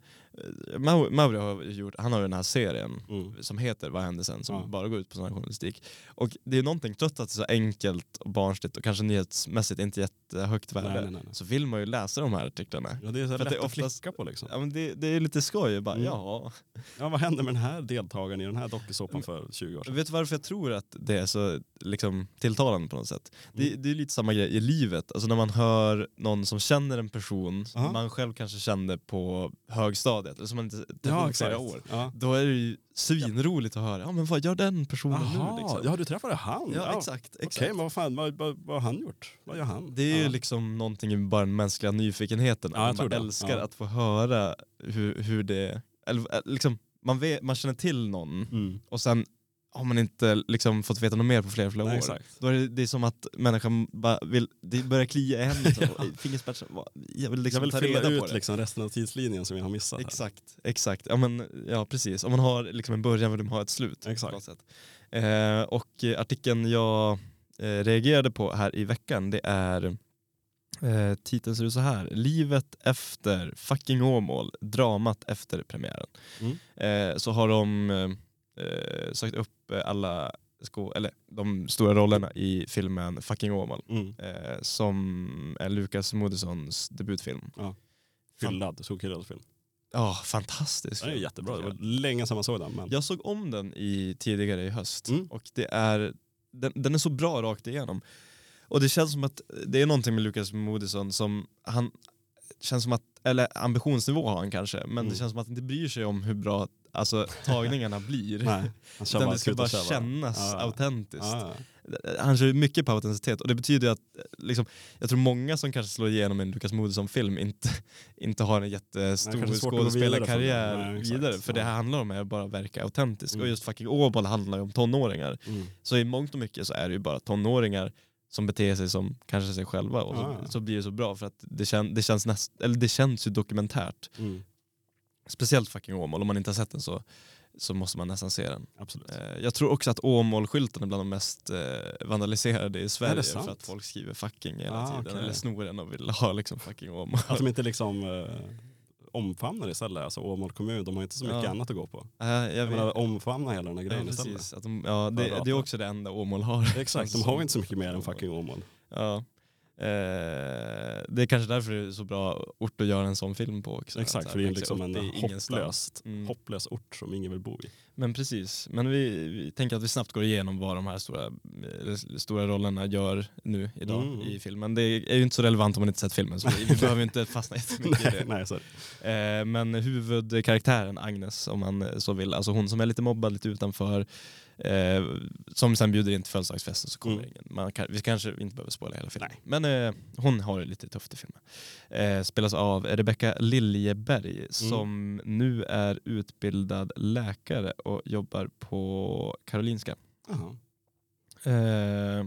Mau- Mauro har gjort, han har ju den här serien Mm. som heter Vad hände sen? Som Ja. bara går ut på sån här journalistik. Och det är någonting, trots att det är så enkelt och barnsligt och kanske nyhetsmässigt inte jättehögt värde, Nej, nej, nej, så vill man ju läsa de här artiklarna. Ja, det är så lätt att det är att oftast- klicka på liksom. Ja, men det, det är lite skoj. Bara, Mm. ja. Ja, vad hände med den här deltagaren i den här dokusåpan för 20 år sedan? Vet du varför jag tror att det är så liksom, tilltalande på något sätt? Det, Mm. det är lite samma grej i livet. Alltså när man hör någon som känner en person som Aha. man själv kanske kände på högstadiet, eller som man inte träffat på flera år. Ja. Då är det ju svinroligt att höra, ja men vad gör den personen nu Jaha, liksom? ja du träffade han? Ja, exakt. Okej, exakt. men vad fan, vad, vad, vad har han gjort? Vad gör han? Det är ju ja. liksom någonting i bara den mänskliga nyfikenheten. Ja, man bara det. älskar Ja. att få höra hur, hur det... Eller, eh, liksom, man, vet, man känner till någon Mm. och sen har man inte liksom fått veta något mer på flera, flera Nej, år. exakt. Då är det, det är som att människan bara vill, det börjar klia i händerna. Ja. Fingerspetsar, jag vill liksom jag vill ta reda på ut det. liksom resten av tidslinjen som vi har missat. här. Exakt, exakt. Ja, men, ja precis. Om man har liksom en början vill man ha ett slut. Exakt. På. Eh, och eh, artikeln jag eh, reagerade på här i veckan det är eh, titeln ser ut så här. Livet efter fucking Åmål, dramat efter premiären. Mm. Eh, så har de eh, sökt upp alla sko- eller, de stora rollerna i filmen Fucking Åmål. Mm. Eh, som är Lukas Moodyssons debutfilm. Fyllad, solkillad film. Ja, fantastisk. Den är jättebra. Det var länge sedan man såg den. Men... Jag såg om den i, tidigare i höst Mm. och det är, den, den är så bra rakt igenom. Och det känns som att det är någonting med Lukas Moodysson som han känns som att, eller ambitionsnivå har han kanske, men Mm. det känns som att han inte bryr sig om hur bra alltså, tagningarna blir. Nej, han kör Utan bara det ska bara kännas Ja, autentiskt. Ja, ja. Han kör mycket på autenticitet och det betyder att liksom, jag tror många som kanske slår igenom en Lukas Moodysson-film inte, inte har en jättestor skådespelarkarriär vidare vidare. exakt. För det här handlar om är bara att verka autentisk. Mm. Och just fucking Åboll handlar ju om tonåringar. Mm. Så i mångt och mycket så är det ju bara tonåringar som beter sig som kanske sig själva och så, så blir det så bra för att det, kän, det, känns näst, eller det känns ju dokumentärt. Mm. Speciellt fucking Åmål, om man inte har sett den så, så måste man nästan se den. Absolut. Eh, Jag tror också att Åmål-skylten är bland de mest eh, vandaliserade i Sverige för att folk skriver fucking hela Ah, tiden. okej. Eller snor den och vill ha liksom fucking Åmål. Att de inte liksom eh, omfamnar istället. Alltså Åmål kommun, de har inte så mycket Ja. annat att gå på. Eh, jag Jag menar omfamna hela den här Ja, grejen istället. precis. Att de, ja, det, det är också det enda Åmål har. Exakt, de har ju inte så mycket mer än fucking Åmål. Ja. Eh, det är kanske därför det är så bra ort att göra en sån film på också. Exakt, för det är liksom en i hopplöst, Mm. hopplös ort som ingen vill bo i. Men precis, men vi, vi tänker att vi snabbt går igenom vad de här stora, eh, stora rollerna gör nu idag Mm. i filmen. Det är ju inte så relevant om man inte sett filmen så vi, behöver ju inte fastna jättemycket i nej, det. nej. Eh, men huvudkaraktären Agnes, om man så vill, alltså hon som är lite mobbad, lite utanför, eh, som sen bjuder in till födelsedagsfesten så kommer Mm. ingen. Man kan, vi kanske inte behöver spoila hela filmen. Men eh, hon har det lite tufft i filmen. Eh, spelas av Rebecca Liljeberg Mm. som nu är utbildad läkare och jobbar på Karolinska. Jaha. Eh, eh,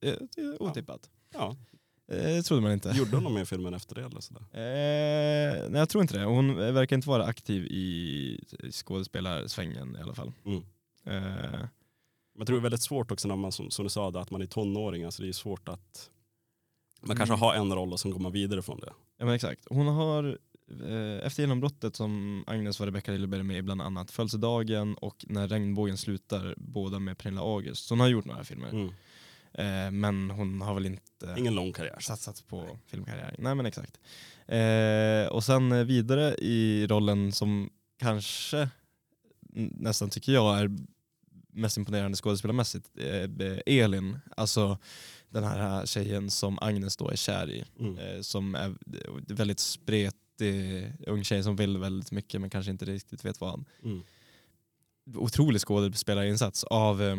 det är otippat. Ja. Eh, trodde man inte. Gjorde hon något med filmen efter det? Eller sådär? Eh, nej jag tror inte det. Hon verkar inte vara aktiv i skådespelarsvängen i alla fall. Mm. Eh, jag tror det är väldigt svårt också när man, som, som du sa, att man är tonåring. Alltså det är svårt att... Man kanske Mm. har en roll och sen går man vidare från det. ja men exakt. Hon har eh, efter genombrottet som Agnes var Rebecca Liljeberg med i bland annat Födelsedagen och När regnbågen slutar, båda med Pernilla August. Så hon har gjort några filmer. Mm. Eh, men hon har väl inte Ingen lång karriär. satsat på filmkarriär. Nej men exakt. Eh, och sen eh, vidare i rollen som kanske nästan tycker jag är mest imponerande skådespelarmässigt, eh, Elin. Alltså den här tjejen som Agnes då är kär i. Mm. Eh, som är väldigt spretig ung tjej som vill väldigt mycket men kanske inte riktigt vet vad. Mm. Otrolig skådespelarinsats av eh,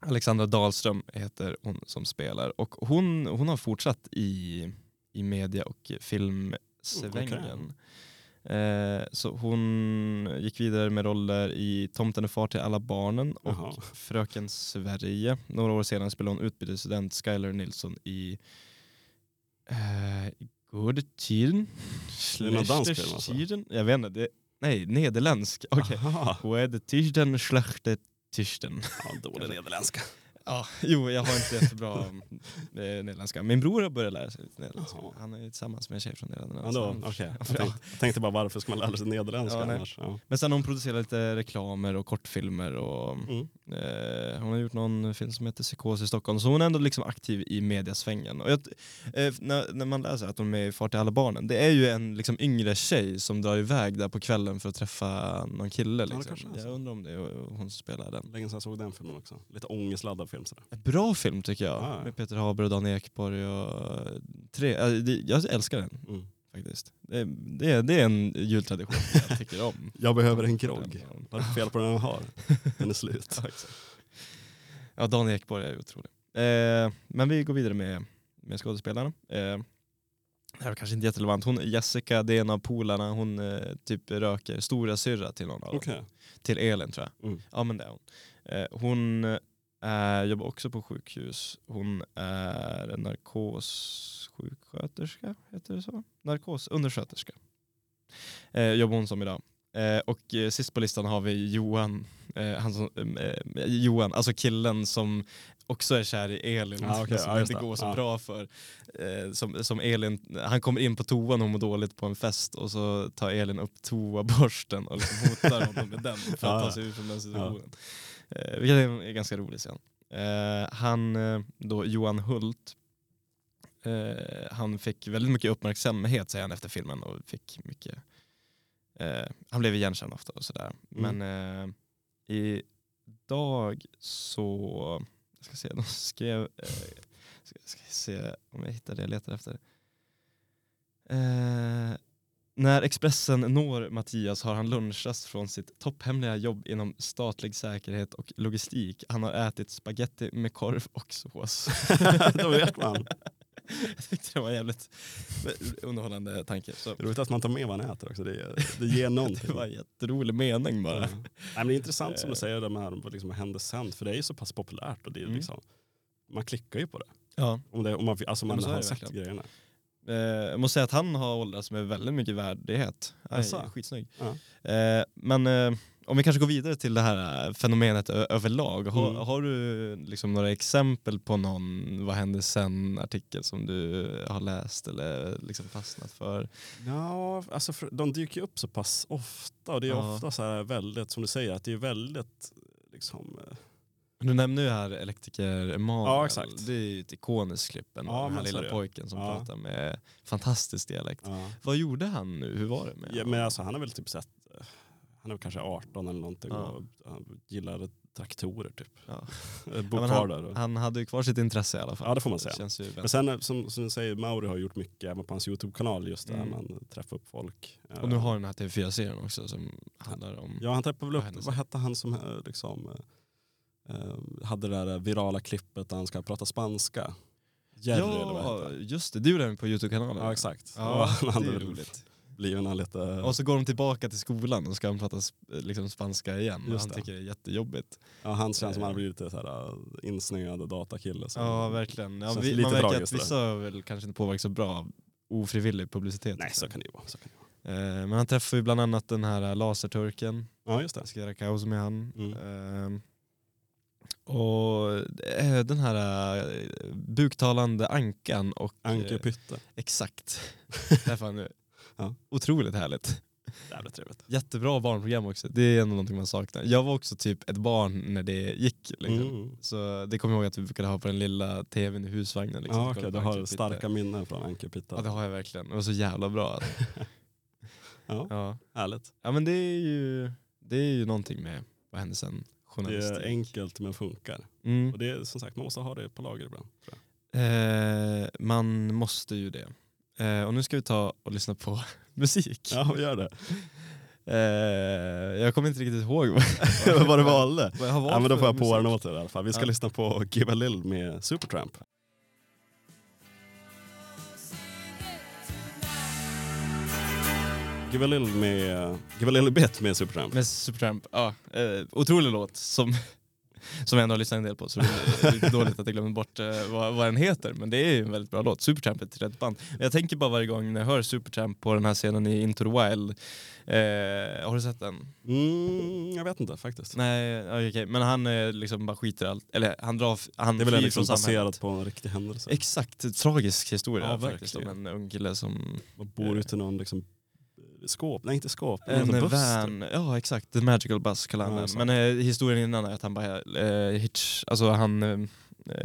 Alexandra Dahlström heter hon som spelar. Och hon, hon har fortsatt i, i media och filmsvängen. Eh, så hon gick vidare med roller i Tomten är far till alla barnen och Jaha. Fröken Sverige. Några år senare spelade hon utbytesstudent Skylar Nilsson i eh, tiden? Film, alltså? Tiden? Jag vet inte. Det, nej, nederländsk. Okej. Aha. Wede tischen schlechte tischen. Ja, dålig nederländska. Ja, jo, jag har inte jättebra eh, nederländska. Min bror har börjat lära sig lite nederländska. Han är ju tillsammans med en tjej från Nederländerna. Ja, så då, han- okej. Ja, Jag, tänkte, jag tänkte bara varför ska man lära sig nederländska Ja, annars? Ja. Men sen har hon producerat lite reklamer och kortfilmer och Mm. eh, hon har gjort någon film som heter Psykos i Stockholm. Så hon är ändå liksom aktiv i mediasvängen. Och jag, eh, när, när man läser att hon är med i Far till alla barnen, det är ju en liksom, yngre tjej som drar iväg där på kvällen för att träffa någon kille. Liksom. så. jag undrar om det är hon som spelar den. Länge sedan jag såg den filmen också. Lite ångestladdad film sådär. Bra film tycker jag. Ja. Med Peter Haber och Dan Ekborg. Och tre, äh, det, jag älskar den Mm. faktiskt. Det, det, är- det är en jultradition jag tycker om. Jag behöver en grogg. Vad är fel på den jag har? Den är slut. Ja, Dan Ekborg är otrolig. Eh, men vi går vidare med, med skådespelarna. Eh, det här är kanske inte jätterelevant. Hon, Jessica, det är en av polarna, hon eh, typ röker stora syrra till någon av. Okej. Till Elin tror jag. Mm. Ja men det är hon. Eh, hon är, jobbar också på sjukhus. Hon är narkossjuksköterska, heter det så? Narkosundersköterska. Eh, jobbar hon som idag. Eh, och sist på listan har vi Johan, han som, Johan, alltså killen som också är kär i Elin, ah, okay. som ah, inte går så ah. bra för. Som, som Elin, han kommer in på toan och mår dåligt på en fest och så tar Elin upp toaborsten och liksom hotar honom med den för att ta sig ur från den situationen. Eh, vilket är ganska rolig scen. Eh, han, då Johan Hult, han fick väldigt mycket uppmärksamhet säger han efter filmen och fick mycket Eh, han blev igenkänd ofta och sådär. Mm. Men eh, idag så, jag ska se, de skrev, eh, ska, ska se om jag hittar det jag letar efter. Eh, när Expressen når Mattias har han lunchrast från sitt topphemliga jobb inom statlig säkerhet och logistik. Han har ätit spaghetti med korv och sås. Då vet man. jag tyckte det var jävligt underhållande tanke. Så. Roligt att man tar med vad man äter också, det, det ger någonting. det var en jätterolig mening bara. Mm. Nej, men det är intressant som du säger det med vad liksom händer sen, för det är ju så pass populärt och det är mm. liksom, man klickar ju på det. Ja. Om, det, om man, alltså man har sett verkligen. grejerna. Eh, jag måste säga att han har åldrats med väldigt mycket värdighet. Aj, skitsnygg. Ja. Eh, men eh, om vi kanske går vidare till det här äh, fenomenet överlag. Har, mm. har du liksom några exempel på någon vad hände sen-artikel som du har läst eller liksom fastnat för? Ja, alltså för, de dyker upp så pass ofta och det är ja. ofta så här väldigt, som du säger, att det är väldigt liksom, eh, du nämner ju här elektriker Emanuel. Ja, exakt. Det är ju ett ikoniskt klipp. Ja, den här lilla pojken som ja. pratar med fantastisk dialekt. Ja. Vad gjorde han nu? Hur var det med ja, men alltså, Han har väl typ sett han är kanske 18 eller någonting ja. och han gillar traktorer typ. Ja. Han. Han hade ju kvar sitt intresse i alla fall. Ja det får man säga. Men sen som, som du säger, Mauri har gjort mycket även på hans YouTube-kanal just där mm. man träffar upp folk. Och nu har den här TV4-serien också som handlar om... Ja han träffade väl upp, vad hette han som eh, liksom hade det där virala klippet där han ska prata spanska? Jerry, ja, just det. Det gjorde han på YouTube-kanalen. Ja, exakt. Ja, han det är roligt lite... Och så går de tillbaka till skolan och ska han prata liksom spanska igen. Just han det. tycker det är jättejobbigt. Ja, han känns som han har blivit lite så här, äh, insnöad datakille. Ja, verkligen. Ja, vi, man märker att vissa väl kanske inte påverkas så bra av ofrivillig publicitet. Nej, så kan det ju vara. Så kan det vara. Eh, men han träffar ju bland annat den här laserturken. Ja, just det. Ska göra kaos med han. Mm. Eh, och eh, den här äh, buktalande ankan och... Anke Pytte. Exakt. Träffade han nu. Ja. Otroligt härligt. Jävligt trevligt. Jättebra barnprogram också. Det är ändå någonting man saknar. Jag var också typ ett barn när det gick. Liksom. Mm. Så det kommer jag ihåg att vi brukade ha på den lilla tvn i husvagnen. Liksom. Ja, okay. Du har starka minnen från Anke Pitta. Ja det har jag verkligen. Det var så jävla bra. ja, ja, härligt. Ja men det är ju, det är ju någonting med vad hände sen journalistik. Det är enkelt men funkar. Mm. Och det är som sagt, man måste ha det på lager ibland. Eh, man måste ju det. Eh, och nu ska vi ta och lyssna på musik. Ja, vi gör det. Eh, jag kommer inte riktigt ihåg vad, du valde. Vad jag ja, men då får jag på den åt er i alla fall. Vi ska ja. lyssna på Give a Little med Supertramp. Give a Little med Give a Little Bit med Supertramp. Med Supertramp, ja. Eh, otrolig låt som som jag ändå har lyssnat en del på så det är lite dåligt att jag glömmer bort uh, vad, vad den heter. Men det är ju en väldigt bra låt. Supertramp är ett rätt band. Jag tänker bara varje gång när jag hör Supertramp på den här scenen i Into the Wild. Uh, har du sett den? Mm, jag vet inte faktiskt. Nej, okej. Okay. Men han uh, liksom bara skiter allt. Eller han drar... Han det är väl liksom baserat på en riktig händelse? Exakt, tragisk historia ja, faktiskt om en ung kille som... Man bor ute i någon liksom skåp, nej inte skåp, en van, ja exakt, The Magical Bus kallar han ja, den. Men eh, historien innan är att han bara eh, hitch, alltså han eh,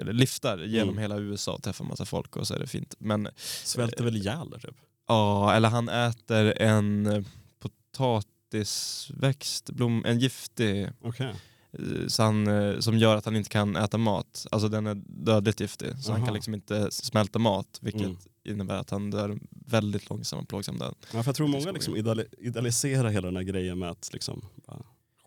liftar genom mm. hela USA och träffar massa folk och så är det fint. Men, Svälter väl ihjäl typ? Ja, eller han äter en potatisväxt, blom, en giftig okay. Eh, så han, eh, som gör att han inte kan äta mat. Alltså den är dödligt giftig så Aha. han kan liksom inte smälta mat vilket mm. Innebär att han dör väldigt långsam och plågsam död. Ja, jag tror många liksom ideali idealiserar hela den här grejen med att liksom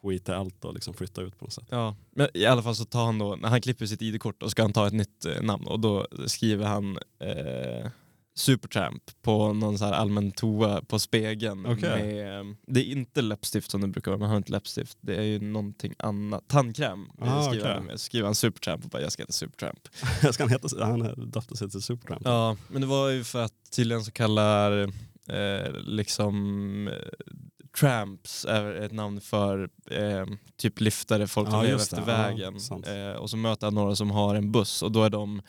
skita i allt och liksom flytta ut på något sätt. Ja, men i alla fall så tar han då, när han klipper sitt ID-kort och ska han ta ett nytt eh, namn och då skriver han eh, Supertramp på någon så här allmän toa på spegeln. Okej. Med, det är inte läppstift som det brukar vara, man har inte läppstift. Det är ju någonting annat. Tandkräm Ah, skriver han med. Skriver han Supertramp och bara jag ska heta Supertramp. Ska han heta, han är döpte sig till Supertramp. Ja, men det var ju för att tydligen så kallar eh, liksom eh, tramps är ett namn för eh, typ liftare, folk som Ja, lever efter det. Ja, vägen. sant. eh, och så möter han några som har en buss och då är de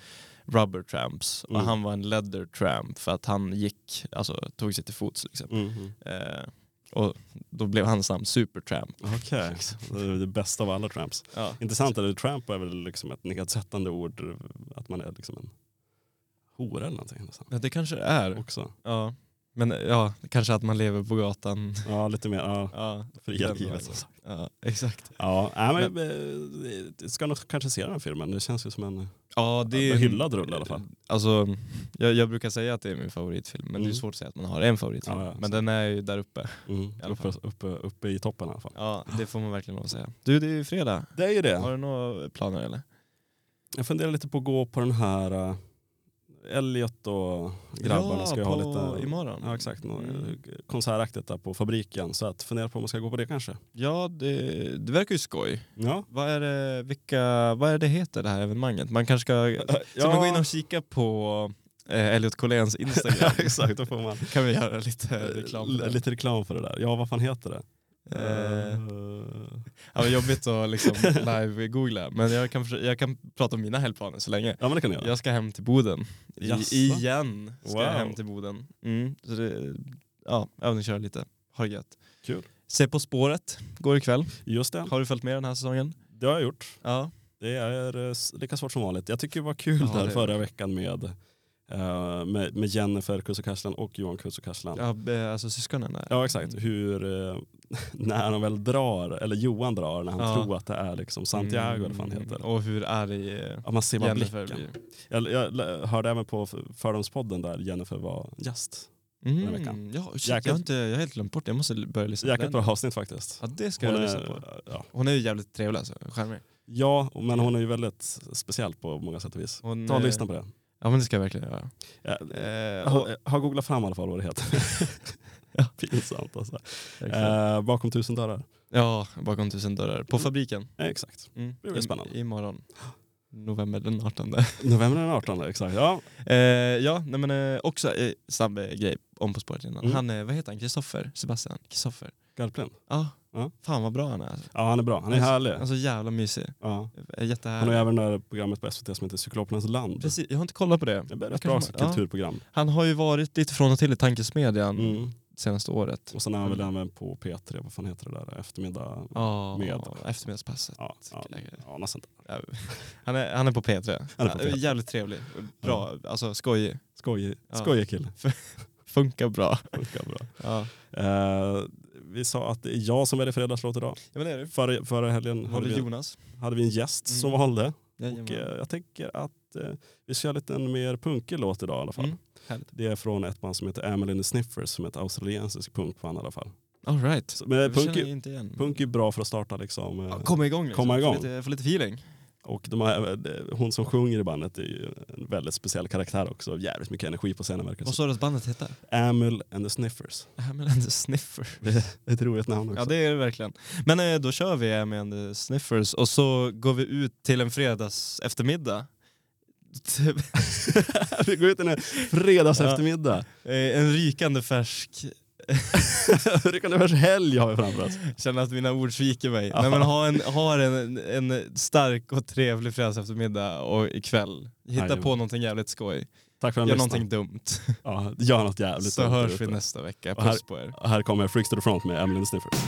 rubber tramps. Mm. Och han var en leather tramp för att han gick, alltså tog sig till fots liksom. Mhm. Eh, och då blev hans namn Supertramp. Okej, det är det bästa av alla tramps. Ja. Intressant det, tramp är väl liksom ett nedsättande ord, att man är liksom en hora eller någonting nästan. Ja, det kanske det är. Också. Ja. Men ja, kanske att man lever på gatan. Ja, lite mer ja, Ja, fria livet. sagt. ja exakt. Ja, nej, men, eh, jag ska nog kanske se den här filmen. Det känns ju som en Ja, det är en hyllad rulle i alla fall. Alltså, jag, jag brukar säga att det är min favoritfilm, men det Mm. är svårt att säga att man har en favoritfilm. Ja, ja, men så. den är ju där uppe. Mm, I uppe, uppe, uppe i toppen i alla fall. Ja, det får man verkligen lov att säga. Du, det är ju fredag. Det är ju det. Har du några planer eller? Jag funderar lite på att gå på den här uh, Elliot och grabbarna ja, ska ju ha lite imorgon. Ja exakt, Mm. konsertaktigt där på fabriken. Så att fundera på om man ska gå på det kanske. Ja, det, det verkar ju skoj. Ja, Vad är, det, vilka, vad är det heter det här evenemanget? Man kanske ska, ska man gå in och kika på eh, Elliot Colléns Instagram? ja exakt, då får man kan vi göra lite reklam L- det. lite reklam för det där. Ja vad fan heter det? Eh, ja, men jobbigt att liksom live-googla, men jag kan, jag kan prata om mina helgplaner så länge. ja men det kan göra. Jag ska hem till Boden. I, igen ska jag Wow. hem till Boden. Mm, så det, ja, övningsköra lite. Ha det gött. Kul. Se På spåret går ikväll. Just det, Har du följt med den här säsongen? det har jag gjort. Ja. Det är eh, lika svårt som vanligt. Jag tycker det var kul Ja, där förra veckan med, eh, med, med Jennifer Kusukarslan och Johan Kusukarslan. Ja. ja alltså syskonen där. exakt, hur eh, när de väl drar, eller Johan drar när han Ja. tror att det är liksom Santiago eller vad Mm, heter. Och hur arg eh, Ja, man ser bara Jennifer blicken. Jag, jag hörde även på Fördomspodden där Jennifer var gäst. här veckan. Mm, ja, shit, Jäkligt- jag, har inte, jag har helt glömt bort det. Jag måste börja lyssna på Jäkligt den. bra avsnitt faktiskt. Ja, det ska Hon jag är, lyssna på. ja. Hon är ju jävligt trevlig alltså. Charmig. ja, men hon är ju väldigt speciell på många sätt och vis. Hon, Ta och eh, lyssna på det. Ja men det ska jag verkligen göra. Ja, Eh, jag har googlat fram i alla fall vad det heter. Ja. Pinsamt alltså. Eh, bakom tusen dörrar. ja, bakom tusen dörrar. På Mm. fabriken. Eh, exakt. Mm. Det blir spännande. I, imorgon. November den 18. November den 18 exakt. Ja, eh, ja, nej men eh, också eh, snabb eh, grej om På spåret innan. Mm. Han, eh, vad heter han? Kristoffer? Sebastian? Kristoffer? Garplind. Ja. Ja. Fan vad bra han är. Ja han är bra, han är härlig. Han är så jävla mysig. Ja. Är Han har Jättehärlig. även det här programmet på SVT som heter Cyklopernas land. Precis, jag har inte kollat på det. Det är ett bra ja. kulturprogram. Han har ju varit lite från och till i Tankesmedjan Mm. Senaste året. Och sen är han väl även på P3, vad fan heter det där, eftermiddag? Ja, Med. eftermiddagspasset. Ja, ja, ja Han är, han är på P3. Han är på Ja, P3. Jävligt trevlig. Bra, alltså skojig. Skojig, Ja. skojig kille. Funkar bra. Funkar bra. Ja. Eh, vi sa att det är jag som väljer fredagslåt idag. Ja men är det. Förra, förra helgen hade vi, Jonas? hade vi en gäst Mm. som valde. Och, eh, jag tänker att eh, vi ska göra lite en mer punkig låt idag i alla fall. Mm. Det är från ett band som heter Emily and the Sniffers som är ett australiensiskt punkband i alla fall. All right. Så, men punk, inte igen. punk är bra för att starta liksom. eh, Ja, komma igång liksom. komma igång. Få lite, få lite feeling. Och de har, eh, hon som sjunger i bandet är ju en väldigt speciell karaktär också. Jävligt mycket energi på scenen verkar Vad sa du att bandet hette? Amel and the Sniffers. Hamel and the Sniffer. Det är ett roligt namn också. Ja det är det verkligen. Men eh, då kör vi Amy and the Sniffers och så går vi ut till en fredags eftermiddag. vi går ut en fredags Ja. eftermiddag. Eh, en rykande färsk Ryckande vers helg har vi framför oss. Känner att mina ord sviker mig. Ja. Nej, men ha en, ha en, en stark och trevlig fredags eftermiddag och ikväll. Hitta Jajamän. på någonting jävligt skoj. Tack för att Gör lyssnade. någonting dumt. Ja, gör något jävligt. Så dumt hörs vi nästa vecka. Och här- Puss på er. Här kommer Freaks to the Front med Emily Sniffers.